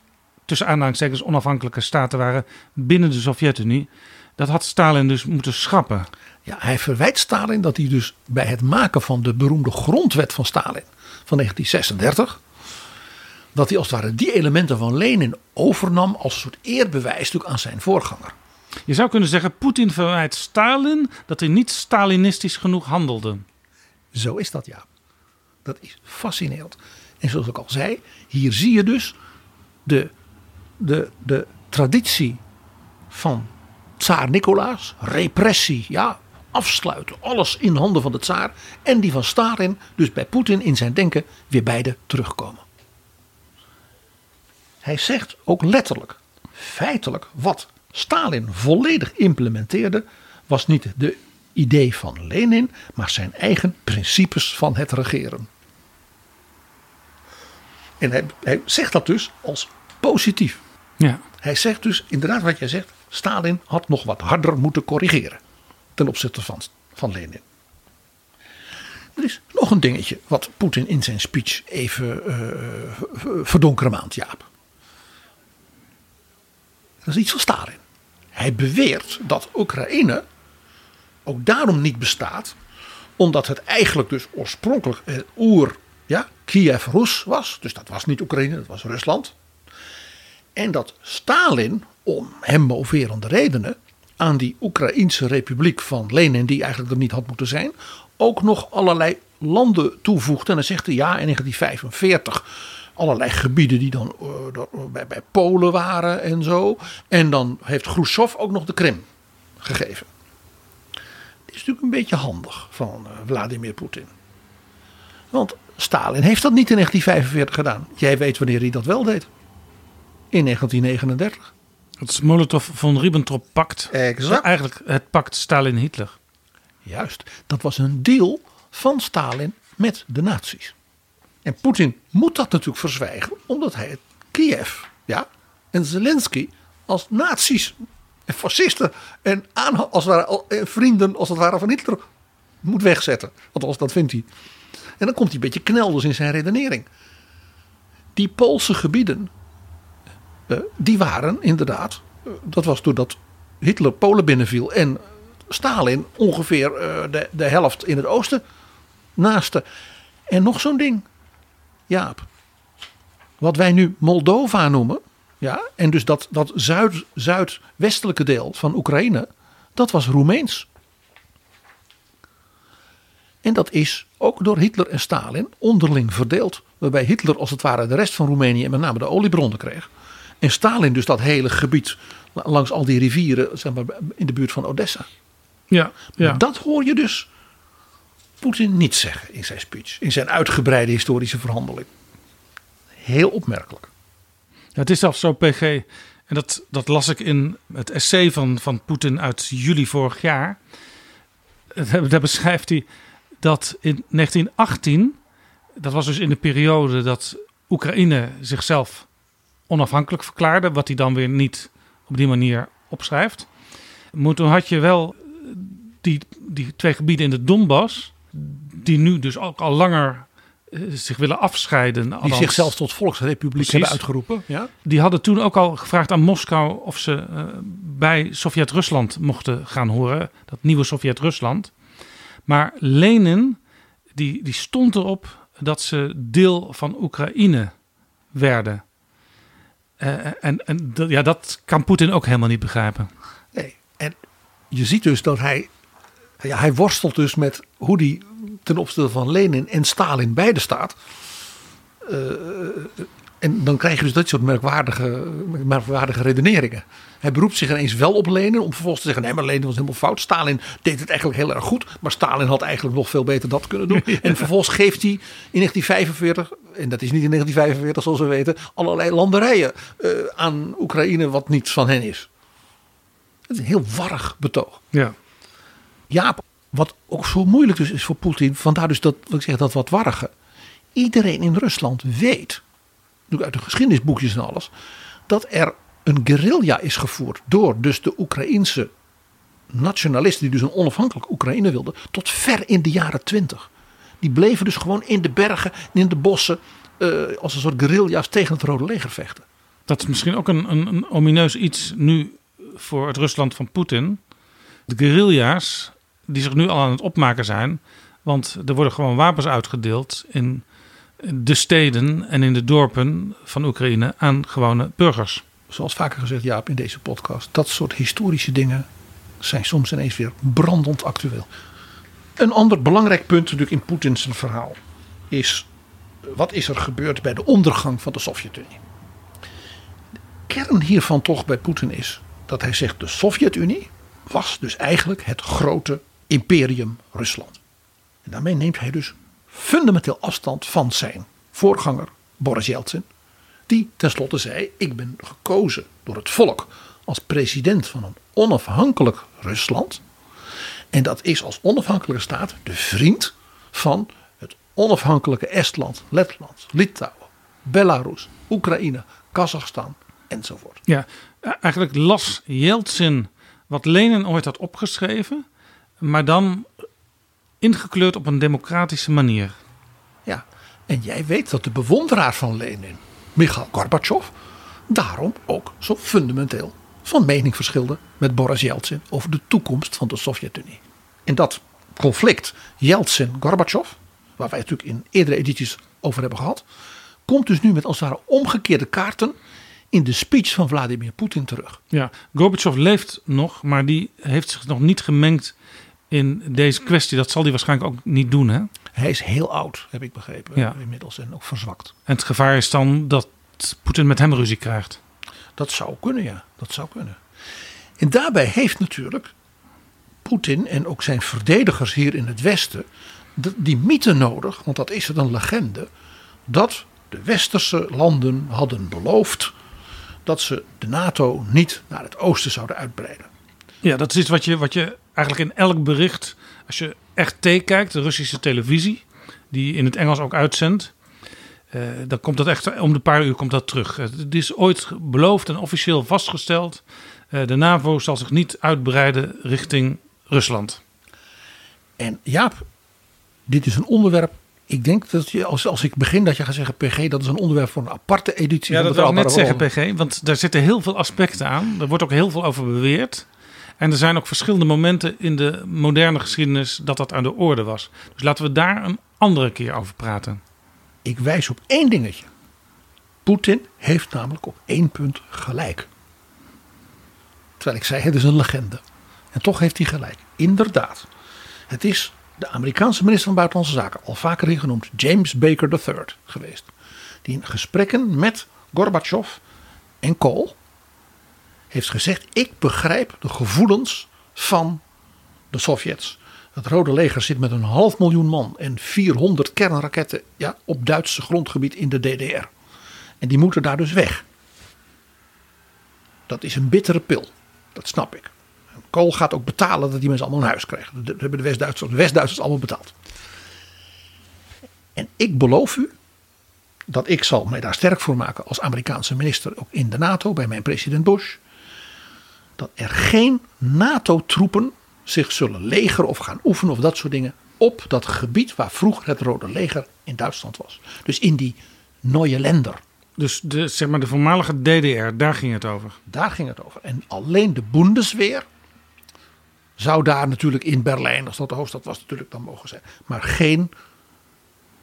tussen aanhalingstekens onafhankelijke staten waren binnen de Sovjet-Unie. Dat had Stalin dus moeten schrappen. Ja, hij verwijt Stalin dat hij dus bij het maken van de beroemde grondwet van Stalin van 1936, dat hij als het ware die elementen van Lenin overnam als een soort eerbewijs natuurlijk aan zijn voorganger. Je zou kunnen zeggen, Poetin verwijt Stalin dat hij niet Stalinistisch genoeg handelde. Zo is dat ja. Dat is fascinerend. En zoals ik al zei, hier zie je dus de, de, de traditie van tsaar Nicolaas, repressie, ja, afsluiten, alles in handen van de tsaar. En die van Stalin, dus bij Poetin in zijn denken, weer beide terugkomen. Hij zegt ook letterlijk, feitelijk, wat Stalin volledig implementeerde, was niet de idee van Lenin, maar zijn eigen principes van het regeren. En hij, hij zegt dat dus als positief. Ja, Hij zegt dus inderdaad wat jij zegt, Stalin had nog wat harder moeten corrigeren ten opzichte van, van Lenin. Er is nog een dingetje wat Poetin in zijn speech even eh verdonkeren maand, Jaap. Dat is iets van Stalin. Hij beweert dat Oekraïne ook daarom niet bestaat, omdat het eigenlijk dus oorspronkelijk een oer, ja, Kiev-Rus was. Dus dat was niet Oekraïne, dat was Rusland. En dat Stalin, om hem moverende redenen, aan die Oekraïnse republiek van Lenin, die eigenlijk er niet had moeten zijn, ook nog allerlei landen toevoegde. En dan zegt hij ja, in 1945 allerlei gebieden die dan eh, bij, bij Polen waren en zo. En dan heeft Khrushchev ook nog de Krim gegeven. Dit is natuurlijk een beetje handig van eh, Vladimir Poetin. Want Stalin heeft dat niet in 1945 gedaan. Jij weet wanneer hij dat wel deed. In 1939. Het is Molotov von Ribbentrop pact. Exact. Eigenlijk het pact Stalin-Hitler. Juist, dat was een deal van Stalin met de nazi's. En Poetin moet dat natuurlijk verzwijgen, omdat hij het Kiev ja, en Zelensky als nazi's en fascisten en als het ware, al- en vrienden als het ware van Hitler moet wegzetten. Althans, dat vindt hij. En dan komt hij een beetje knelders in zijn redenering. Die Poolse gebieden, die waren inderdaad, eh, dat was doordat Hitler Polen binnenviel en Stalin ongeveer eh, de, de helft in het oosten naaste. En nog zo'n ding, Jaap. Wat wij nu Moldova noemen, ja, en dus dat, dat zuid, zuidwestelijke deel van Oekraïne, dat was Roemeens. En dat is ook door Hitler en Stalin onderling verdeeld. Waarbij Hitler als het ware de rest van Roemenië en met name de oliebronnen kreeg. En Stalin dus dat hele gebied langs al die rivieren zeg maar, in de buurt van Odessa. Ja, ja. Maar Dat hoor je dus Poetin niet zeggen in zijn speech. In zijn uitgebreide historische verhandeling. Heel opmerkelijk. Ja, het is zelfs zo, PG, en dat, dat las ik in het essay van, van Poetin uit juli vorig jaar. Daar beschrijft hij dat in 1918, dat was dus in de periode dat Oekraïne zichzelf onafhankelijk verklaarde, wat hij dan weer niet op die manier opschrijft. Maar toen had je wel die, die twee gebieden in de Donbass, die nu dus ook al langer eh, zich willen afscheiden. Die althans- zichzelf tot volksrepubliek Precies. hebben uitgeroepen. Ja? die hadden toen ook al gevraagd aan Moskou of ze eh, bij Sovjet-Rusland mochten gaan horen. Dat nieuwe Sovjet-Rusland. Maar Lenin, die, die stond erop dat ze deel van Oekraïne werden. Eh, en en dat- ja, dat kan Poetin ook helemaal niet begrijpen. Nee. En je ziet dus dat hij. Ja, hij worstelt dus met hoe hij ten opzichte van Lenin en Stalin beide staat. Eh, en dan krijg je dus dat soort merkwaardige, merkwaardige redeneringen. Hij beroept zich ineens wel op Lenin om vervolgens te zeggen: nee, maar Lenin was helemaal fout. Stalin deed het eigenlijk heel erg goed. Maar Stalin had eigenlijk nog veel beter dat kunnen doen. En vervolgens geeft hij in 1945, en dat is niet in 1945 zoals we weten, allerlei landerijen eh, aan Oekraïne wat niets van hen is. Het is een heel warrig betoog. Ja. Jaap, wat ook zo moeilijk dus is voor Poetin, vandaar dus dat, wat ik zeg, dat wat warrige. Iedereen in Rusland weet, natuurlijk uit de geschiedenisboekjes en alles, dat er een guerrilla is gevoerd door dus de Oekraïense nationalisten, die dus een onafhankelijk Oekraïne wilden, tot ver in de jaren twintig. Die bleven dus gewoon in de bergen en in de bossen eh, als een soort guerrilla's tegen het Rode Leger vechten. Dat is misschien ook een, een, een omineus iets nu voor het Rusland van Poetin. De guerrilla's die zich nu al aan het opmaken zijn. Want er worden gewoon wapens uitgedeeld in de steden en in de dorpen van Oekraïne aan gewone burgers. zoals vaker gezegd Jaap in deze podcast, dat soort historische dingen zijn soms ineens weer brandend actueel. Een ander belangrijk punt natuurlijk in Poetins verhaal is wat is er gebeurd bij de ondergang van de Sovjet-Unie. Kern hiervan toch bij Poetin is dat hij zegt de Sovjet-Unie was dus eigenlijk het grote imperium Rusland. En daarmee neemt hij dus fundamenteel afstand van zijn voorganger Boris Yeltsin. Die tenslotte zei: Ik ben gekozen door het volk als president van een onafhankelijk Rusland. En dat is als onafhankelijke staat de vriend van het onafhankelijke Estland, Letland, Litouwen, Belarus, Oekraïne, Kazachstan enzovoort. Ja, eigenlijk las Yeltsin wat Lenin ooit had opgeschreven, maar dan ingekleurd op een democratische manier. Ja, en jij weet dat de bewonderaar van Lenin, Mikhail Gorbachev, daarom ook zo fundamenteel van mening verschilde met Boris Yeltsin over de toekomst van de Sovjet-Unie. En dat conflict Yeltsin-Gorbachev, waar wij natuurlijk in eerdere edities over hebben gehad, komt dus nu met als het ware omgekeerde kaarten in de speech van Vladimir Poetin terug. Ja, Gorbachev leeft nog, maar die heeft zich nog niet gemengd in deze kwestie. Dat zal hij waarschijnlijk ook niet doen. Hè? Hij is heel oud, heb ik begrepen, Ja. inmiddels en ook verzwakt. En het gevaar is dan dat Poetin met hem ruzie krijgt. Dat zou kunnen, ja. Dat zou kunnen. En daarbij heeft natuurlijk Poetin en ook zijn verdedigers hier in het Westen die mythe nodig, want dat is het een legende, dat de westerse landen hadden beloofd dat ze de NATO niet naar het oosten zouden uitbreiden. Ja, dat is iets wat je, wat je eigenlijk in elk bericht, als je echt kijkt, de Russische televisie, die in het Engels ook uitzendt, dan komt dat echt om de paar uur komt dat terug. Eh, Het is ooit beloofd en officieel vastgesteld. eh, de NAVO zal zich niet uitbreiden richting Rusland. En Jaap, dit is een onderwerp. Ik denk dat je, als, als ik begin, dat je gaat zeggen: PG, dat is een onderwerp voor een aparte editie. Ja, dat wil ik net zeggen. PG. Want daar zitten heel veel aspecten aan. Er wordt ook heel veel over beweerd. En er zijn ook verschillende momenten in de moderne geschiedenis dat dat aan de orde was. Dus laten we daar een andere keer over praten. Ik wijs op één dingetje. Poetin heeft namelijk op één punt gelijk. Terwijl ik zei, het is een legende. En toch heeft hij gelijk. Inderdaad. Het is de Amerikaanse minister van Buitenlandse Zaken, al vaker genoemd, James Baker III geweest. Die in gesprekken met Gorbachev en Kohl heeft gezegd: Ik begrijp de gevoelens van de Sovjets. Het Rode Leger zit met een half miljoen man en 400 kernraketten ja, op Duitse grondgebied in de DDR. En die moeten daar dus weg. Dat is een bittere pil. Dat snap ik. Kool gaat ook betalen dat die mensen allemaal een huis krijgen. Dat hebben de West-Duitsers, de West-Duitsers allemaal betaald. En ik beloof u dat ik zal mij daar sterk voor maken als Amerikaanse minister ook in de NATO bij mijn president Bush. Dat er geen NATO-troepen zich zullen legeren of gaan oefenen of dat soort dingen op dat gebied waar vroeger het Rode Leger in Duitsland was. Dus in die Neue Länder. Dus de, zeg maar de voormalige DDR, daar ging het over. Daar ging het over. En alleen de Bundesweer zou daar natuurlijk in Berlijn, als dat de hoofdstad was, natuurlijk dan mogen zijn. Maar geen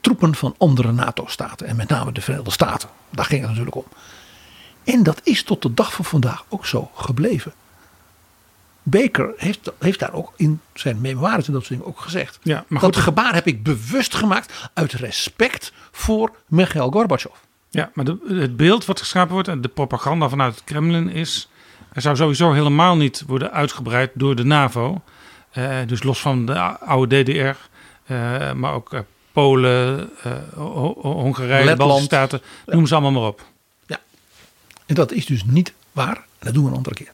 troepen van andere NATO-staten. En met name de Verenigde Staten. Daar ging het natuurlijk om. En dat is tot de dag van vandaag ook zo gebleven. Baker heeft, heeft daar ook in zijn memoires en dat soort dingen ook gezegd. Ja, maar dat goed, gebaar heb ik bewust gemaakt uit respect voor Mikhail Gorbachev. Ja, maar de, het beeld wat geschapen wordt en de propaganda vanuit het Kremlin is... er zou sowieso helemaal niet worden uitgebreid door de NAVO. Eh, dus los van de oude DDR, eh, maar ook eh, Polen, Ho- Ho- Hongarije. Baltische Staten, noem ze allemaal maar op. En dat is dus niet waar. En dat doen we een andere keer.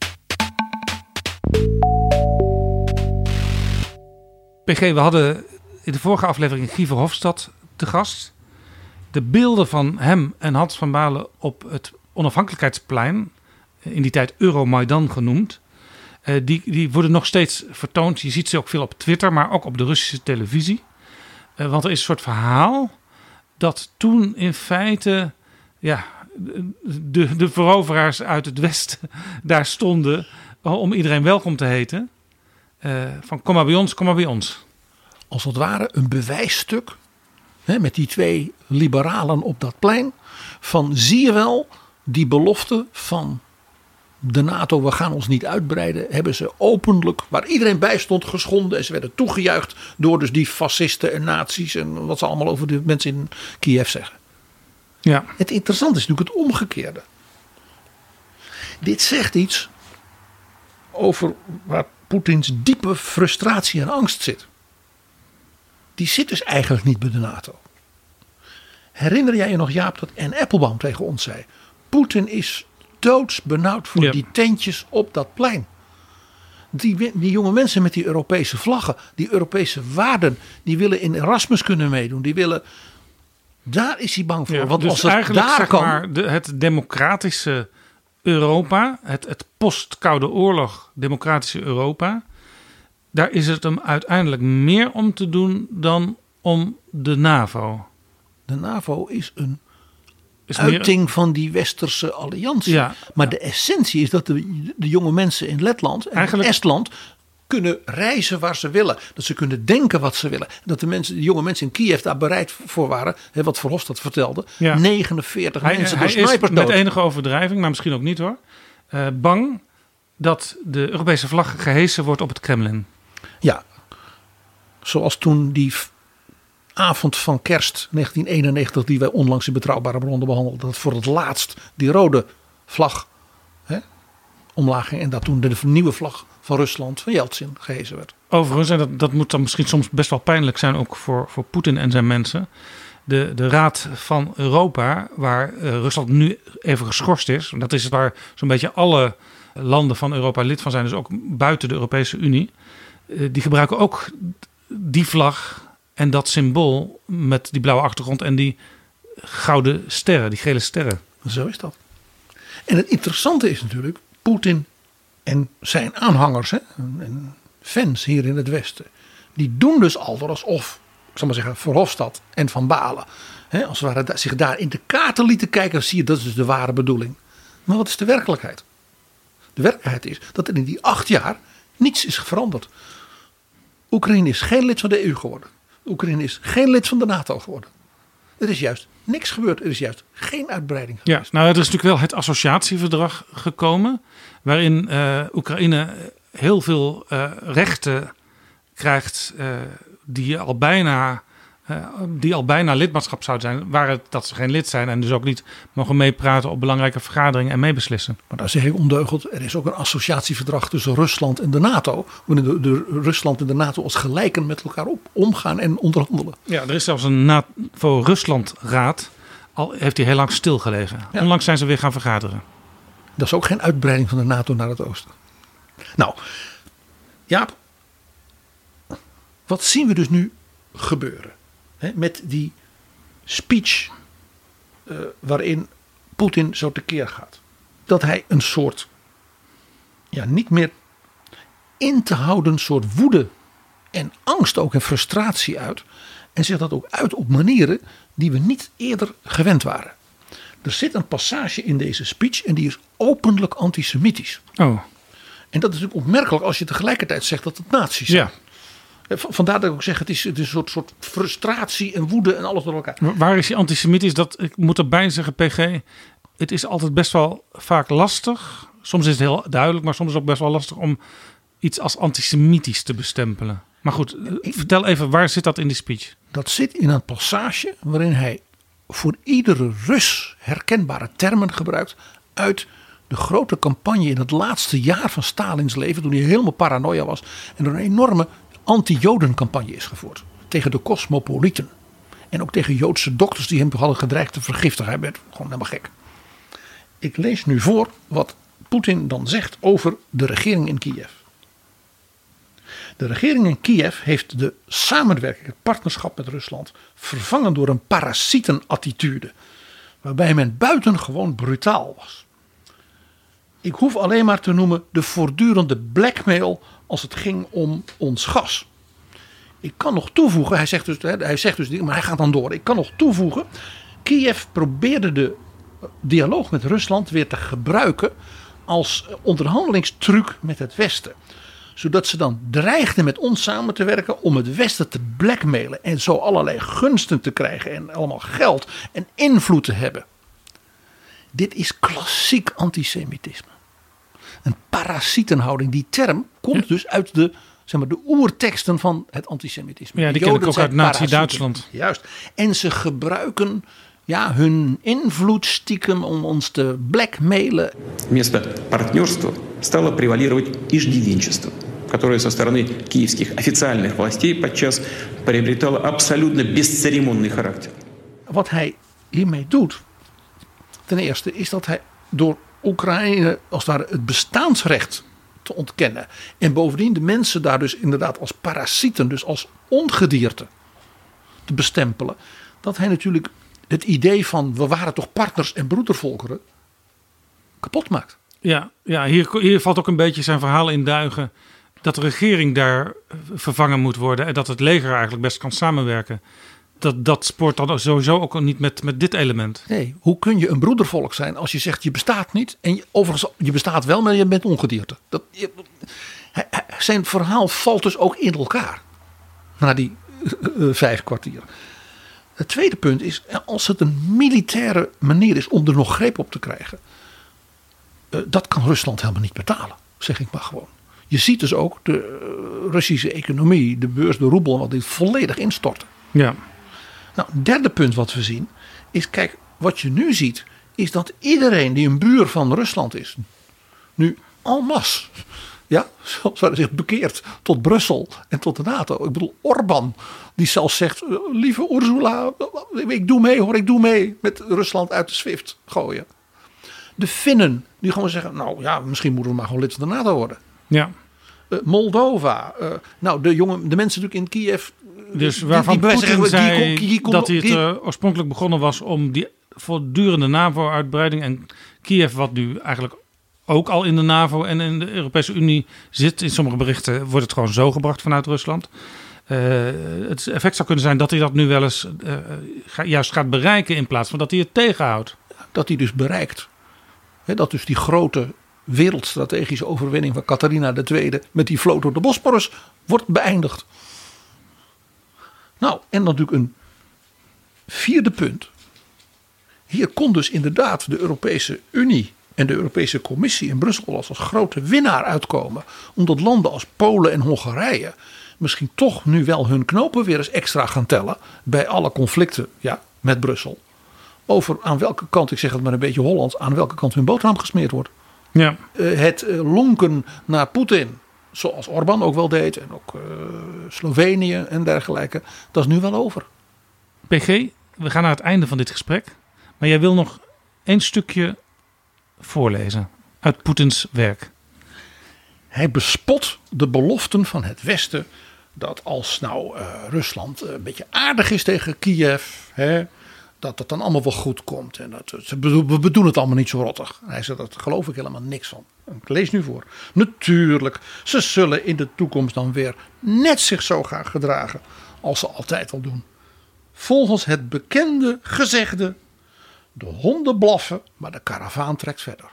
PG, we hadden in de vorige aflevering Guy Verhofstadt te gast. De beelden van hem en Hans van Balen op het onafhankelijkheidsplein, in die tijd Euromaidan genoemd, eh, die, die worden nog steeds vertoond. Je ziet ze ook veel op Twitter, maar ook op de Russische televisie. Eh, want er is een soort verhaal dat toen in feite ja, de, de veroveraars uit het Westen daar stonden om iedereen welkom te heten. Eh, van kom maar bij ons, kom maar bij ons. als het ware een bewijsstuk. Hè, met die twee liberalen op dat plein. Van zie je wel, die belofte van de NATO, we gaan ons niet uitbreiden. Hebben ze openlijk, waar iedereen bij stond, geschonden. En ze werden toegejuicht door dus die fascisten en nazi's. En wat ze allemaal over de mensen in Kiev zeggen. Ja, Het interessante is natuurlijk het omgekeerde. Dit zegt iets over waar Poetins diepe frustratie en angst zit. Die zit dus eigenlijk niet bij de NATO. Herinner jij je nog, Jaap, dat Anne Applebaum tegen ons zei: Poetin is doodsbenauwd voor Ja. die tentjes op dat plein. Die, die jonge mensen met die Europese vlaggen, die Europese waarden, die willen in Erasmus kunnen meedoen. Die willen. Daar is hij bang voor. ja Want dus als het eigenlijk daar zeg kan. maar de, het democratische Europa, het, het post-Koude Oorlog democratische Europa, daar is het hem uiteindelijk meer om te doen dan om de NAVO. De NAVO is een Is meer- uiting van die westerse alliantie. Ja. Maar de essentie is dat de, de jonge mensen in Letland en Eigenlijk- Estland kunnen reizen waar ze willen. Dat ze kunnen denken wat ze willen. Dat de, mensen, de jonge mensen in Kiev daar bereid voor waren. Hè, wat Verhofstadt vertelde. Ja. 49 hij, mensen hij door is snipers met enige overdrijving, maar misschien ook niet hoor, eh, bang dat de Europese vlag gehesen wordt op het Kremlin. Ja. Zoals toen die avond van kerst 1991 die wij onlangs in Betrouwbare Bronnen behandelden. Dat voor het laatst die rode vlag hè, omlaag ging. En dat toen de nieuwe vlag van Rusland van Yeltsin gehezen werd. Overigens, en dat, dat moet dan misschien soms best wel pijnlijk zijn ook voor, voor Poetin en zijn mensen. De, de Raad van Europa, waar eh, Rusland nu even geschorst is. Dat is waar zo'n beetje alle landen van Europa lid van zijn, dus ook buiten de Europese Unie. eh, die gebruiken ook die vlag en dat symbool met die blauwe achtergrond en die gouden sterren, die gele sterren. Zo is dat. En het interessante is natuurlijk, Poetin en zijn aanhangers hè, en fans hier in het Westen, die doen dus al alsof, ik zal maar zeggen, Verhofstadt en Van Balen, hè, als da- zich daar in de kaarten lieten kijken, zie je dat is dus de ware bedoeling. Maar wat is de werkelijkheid? De werkelijkheid is dat er in die acht jaar niets is veranderd. Oekraïne is geen lid van de EU geworden. Oekraïne is geen lid van de NATO geworden. Er is juist niks gebeurd. Er is juist geen uitbreiding Ja, nou, er is natuurlijk wel het associatieverdrag gekomen. Waarin eh, Oekraïne heel veel eh, rechten krijgt. eh, die, al bijna, die al bijna lidmaatschap zouden zijn. Waar het dat ze geen lid zijn. En dus ook niet mogen meepraten op belangrijke vergaderingen en meebeslissen. Maar daar zeg ik ondeugend, er is ook een associatieverdrag tussen Rusland en de NATO. Waarin de, de Rusland en de NATO als gelijken met elkaar op, omgaan en onderhandelen. Ja, er is zelfs een NAVO-Rusland-raad. Al heeft hij heel lang stilgelegen. Ja. Onlangs zijn ze weer gaan vergaderen. Dat is ook geen uitbreiding van de NATO naar het oosten. Nou, Jaap, wat zien we dus nu gebeuren? Met die speech eh, waarin Poetin zo tekeer gaat. Dat hij een soort, ja, niet meer in te houden soort woede en angst ook en frustratie uit. En zich dat ook uit op manieren die we niet eerder gewend waren. Er zit een passage in deze speech en die is openlijk antisemitisch. Oh, En dat is natuurlijk opmerkelijk als je tegelijkertijd zegt dat het nazi's zijn. ja. Eh, Vandaar dat ik ook zeg, het is, het is een soort, soort frustratie en woede en alles door elkaar. Wa- Waar is hij antisemitisch? Dat, ik moet erbij zeggen, PG. Het is altijd best wel vaak lastig. Soms is het heel duidelijk, maar soms ook best wel lastig om iets als antisemitisch te bestempelen. Maar goed, vertel even, waar zit dat in die speech? Dat zit in een passage waarin hij voor iedere Rus herkenbare termen gebruikt uit de grote campagne in het laatste jaar van Stalins leven, toen hij helemaal paranoia was en er een enorme anti-Joden-campagne is gevoerd tegen de cosmopolieten. En ook tegen Joodse dokters die hem hadden gedreigd te vergiftigen. Hij werd gewoon helemaal gek. Ik lees nu voor wat Poetin dan zegt over de regering in Kiev. De regering in Kiev heeft de samenwerking, het partnerschap met Rusland, vervangen door een parasietenattitude. Waarbij men buitengewoon brutaal was. Ik hoef alleen maar te noemen de voortdurende blackmail als het ging om ons gas. Ik kan nog toevoegen, hij zegt dus, hij zegt dus maar hij gaat dan door. Ik kan nog toevoegen, Kiev probeerde de dialoog met Rusland weer te gebruiken als onderhandelingstruc met het Westen zodat ze dan dreigden met ons samen te werken om het Westen te blackmailen en zo allerlei gunsten te krijgen en allemaal geld en invloed te hebben. Dit is klassiek antisemitisme. Een parasietenhouding. Die term komt dus uit de, zeg maar, de oerteksten van het antisemitisme. Ja, De die ken ik Joden ook zijn uit Nazi parasieten. Duitsland. Juist. En ze gebruiken ja, hun invloed stiekem om ons te blackmailen Вместо партнерства стало превалировать иждивенчество, которое со стороны киевских официальных властей подчас приобретало абсолютно бесцеремонный характер. Wat hij hiermee doet, ten eerste, is dat hij door Oekraïne als het ware het bestaansrecht te ontkennen. En bovendien de mensen daar dus inderdaad als parasieten, dus als ongedierte te bestempelen. Dat hij natuurlijk het idee van we waren toch partners en broedervolkeren kapot maakt. Ja, ja hier, hier valt ook een beetje zijn verhaal in duigen. dat de regering daar eh, vervangen moet worden en dat het leger eigenlijk best kan samenwerken. Dat, dat spoort dan sowieso ook niet met, met dit element. Nee, hoe kun je een broedervolk zijn als je zegt je bestaat niet en je, overigens je bestaat wel, maar je bent ongedierte. Dat, zijn verhaal valt dus ook in elkaar na die eh, eh, vijf kwartier. Het tweede punt is, als het een militaire manier is om er nog greep op te krijgen, dat kan Rusland helemaal niet betalen, zeg ik maar gewoon. Je ziet dus ook de eh, Russische economie, de beurs, de roebel, wat dit volledig instorten. Ja, Nou, het derde punt wat we zien is, kijk, wat je nu ziet, is dat iedereen die een buur van Rusland is, nu en masse, ja, zoals hij zich bekeert tot Brussel en tot de NATO. Ik bedoel, Orbán, die zelfs zegt, eh, lieve Ursula, ik doe mee hoor, ik doe mee met Rusland uit de SWIFT gooien. De Finnen, die gewoon zeggen, nou ja, misschien moeten we maar gewoon lid van de NATO worden. Ja. Eh, Moldova, eh, nou de jongen, de mensen natuurlijk in Kiev. eh, Dus waarvan die zei die kon- dat hij het oorspronkelijk begonnen was om die voortdurende NAVO-uitbreiding en Kiev, wat nu eigenlijk ook al in de NAVO en in de Europese Unie zit, in sommige berichten wordt het gewoon zo gebracht vanuit Rusland. Het effect zou kunnen zijn dat hij dat nu wel eens ga- juist gaat bereiken in plaats van dat hij het tegenhoudt. dat hij dus bereikt. Dat dus die grote wereldstrategische overwinning van Catharina II met die vloot door de Bosporus wordt beëindigd. Nou, en dan natuurlijk een vierde punt. Hier kon dus inderdaad de Europese Unie en de Europese Commissie in Brussel als, als grote winnaar uitkomen. Omdat landen als Polen en Hongarije misschien toch nu wel hun knopen weer eens extra gaan tellen. Bij alle conflicten ja, met Brussel. Over aan welke kant, ik zeg het maar een beetje Hollands, aan welke kant hun boterham gesmeerd wordt. Ja, Eh, het eh, lonken naar Poetin, zoals Orbán ook wel deed. En ook eh, Slovenië en dergelijke. Dat is nu wel over. PG, we gaan naar het einde van dit gesprek. Maar jij wil nog één stukje voorlezen uit Poetins werk. Hij bespot de beloften van het Westen. Dat als nou Rusland een beetje aardig is tegen Kiev. Hè, dat het dan allemaal wel goed komt. En dat, ze bedo- we bedoelen het allemaal niet zo rottig. Hij zei, dat geloof ik helemaal niks van. Ik lees nu voor. Natuurlijk, ze zullen in de toekomst dan weer net zich zo gaan gedragen. Als ze altijd al doen. Volgens het bekende gezegde. De honden blaffen, maar de karavaan trekt verder.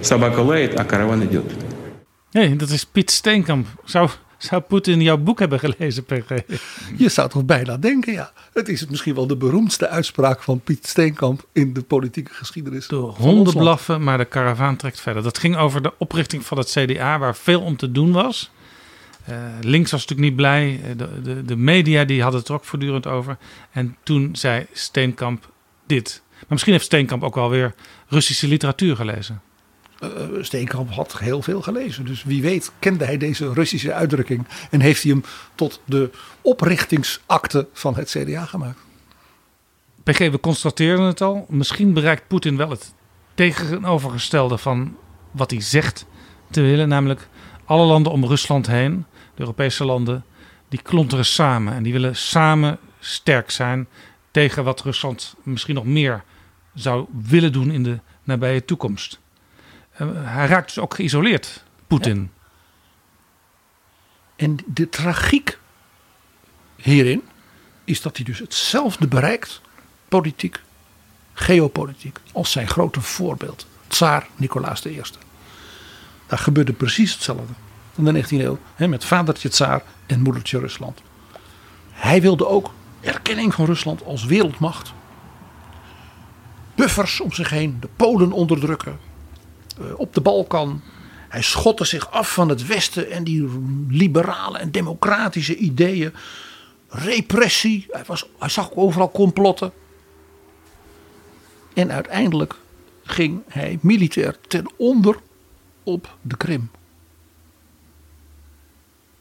Собака лает, а караван идет. Nee, dat is Piet Steenkamp. Zou, zou Poetin jouw boek hebben gelezen, PG? Je zou toch bijna denken, ja. Het is misschien wel de beroemdste uitspraak van Piet Steenkamp in de politieke geschiedenis. De honden blaffen, maar de karavaan trekt verder. Dat ging over de oprichting van het CDA, waar veel om te doen was. Eh, links was natuurlijk niet blij. Eh, De, de, de media die hadden het er ook voortdurend over. En toen zei Steenkamp dit. Maar misschien heeft Steenkamp ook wel weer Russische literatuur gelezen. Eh, Steenkamp had heel veel gelezen. Dus wie weet kende hij deze Russische uitdrukking. En heeft hij hem tot de oprichtingsakte van het CDA gemaakt. PG, we constateren het al. Misschien bereikt Poetin wel het tegenovergestelde van wat hij zegt te willen. Namelijk alle landen om Rusland heen, de Europese landen, die klonteren samen. En die willen samen sterk zijn tegen wat Rusland misschien nog meer zou willen doen in de nabije toekomst. Hij raakt dus ook geïsoleerd, Poetin. En de tragiek hierin is dat hij dus hetzelfde bereikt, politiek, geopolitiek, als zijn grote voorbeeld, tsaar Nicolaas I. Daar gebeurde precies hetzelfde in de 19e eeuw hè, met vadertje tsaar en moedertje Rusland. Hij wilde ook erkenning van Rusland als wereldmacht. Buffers om zich heen, de Polen onderdrukken, op de Balkan. Hij schotte zich af van het Westen en die liberale en democratische ideeën. Repressie, hij, was, hij zag overal complotten. En uiteindelijk ging hij militair ten onder op de Krim.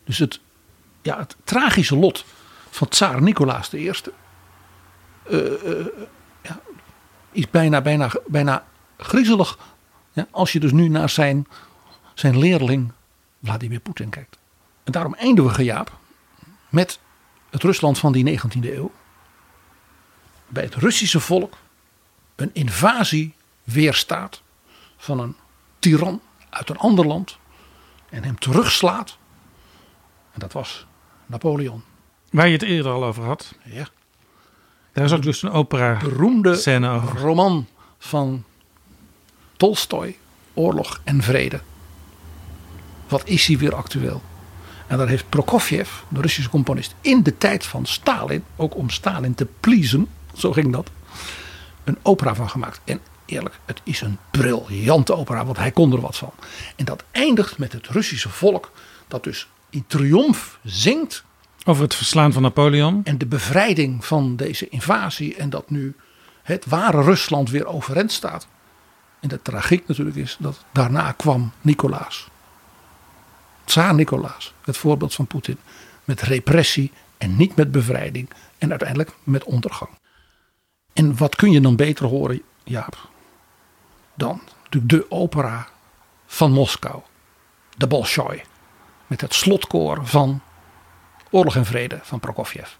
Dus het, ja, het tragische lot van tsaar Nicolaas I eh, eh, ja, is bijna, bijna, bijna griezelig. Ja, als je dus nu naar zijn, zijn leerling Vladimir Poetin kijkt. En daarom eindigen we, Jaap, met het Rusland van die 19e eeuw. Bij het Russische volk een invasie weerstaat van een tiran uit een ander land. En hem terugslaat En dat was Napoleon. Waar je het eerder al over had. Ja. Daar is ook dus een opera Beroemde scène over. roman van Tolstoy, Oorlog en Vrede. Wat is hij weer actueel? En daar heeft Prokofjev, de Russische componist, in de tijd van Stalin, ook om Stalin te pleasen, zo ging dat, een opera van gemaakt. En eerlijk, het is een briljante opera, want hij kon er wat van. En dat eindigt met het Russische volk, dat dus in triomf zingt Over het verslaan van Napoleon. en de bevrijding van deze invasie en dat nu het ware Rusland weer overeind staat. En de tragiek natuurlijk is dat daarna kwam Nicolaas. Tsaar Nicolaas, het voorbeeld van Poetin. Met repressie en niet met bevrijding en uiteindelijk met ondergang. En wat kun je dan beter horen, Jaap, dan de opera van Moskou. De Bolshoi. Met het slotkoor van Oorlog en Vrede van Prokofjev.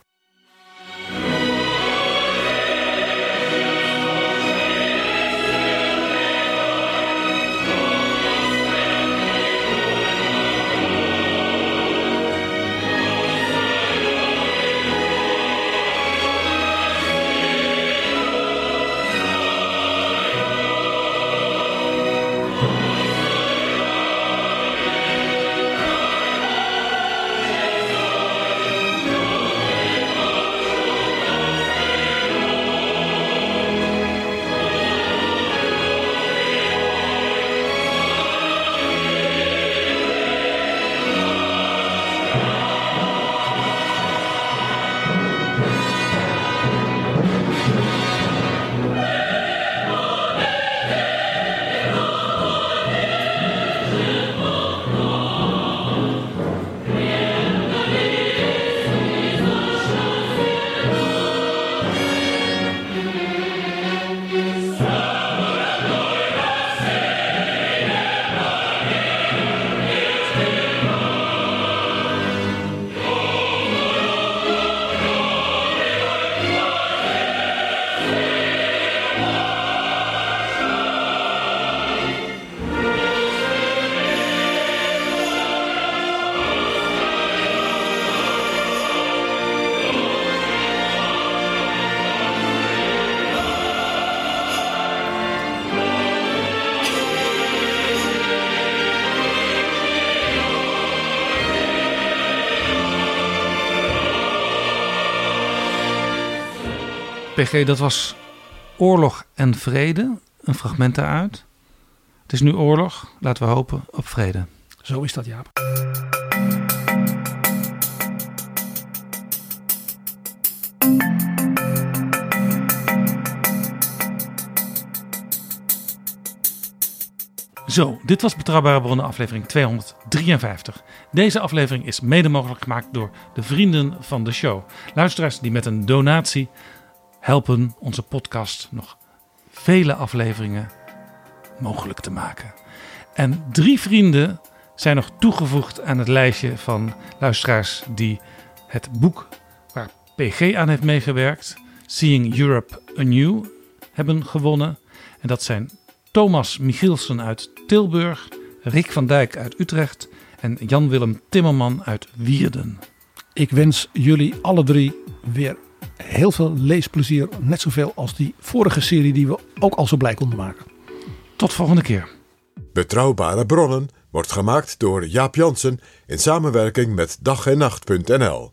PG, dat was Oorlog en Vrede. Een fragment daaruit. Het is nu oorlog. Laten we hopen op vrede. Zo is dat, Jaap. Zo, dit was Betrouwbare Bronnen aflevering 253. Deze aflevering is mede mogelijk gemaakt door de vrienden van de show. Luisteraars die met een donatie helpen onze podcast nog vele afleveringen mogelijk te maken. En drie vrienden zijn nog toegevoegd aan het lijstje van luisteraars die het boek waar PG aan heeft meegewerkt, Seeing Europe Anew, hebben gewonnen. En dat zijn Thomas Michielsen uit Tilburg, Rick van Dijk uit Utrecht en Jan-Willem Timmerman uit Wierden. Ik wens jullie alle drie weer heel veel leesplezier. Net zoveel als die vorige serie die we ook al zo blij konden maken. Tot volgende keer. Betrouwbare bronnen wordt gemaakt door Jaap Jansen in samenwerking met dag en nacht.nl.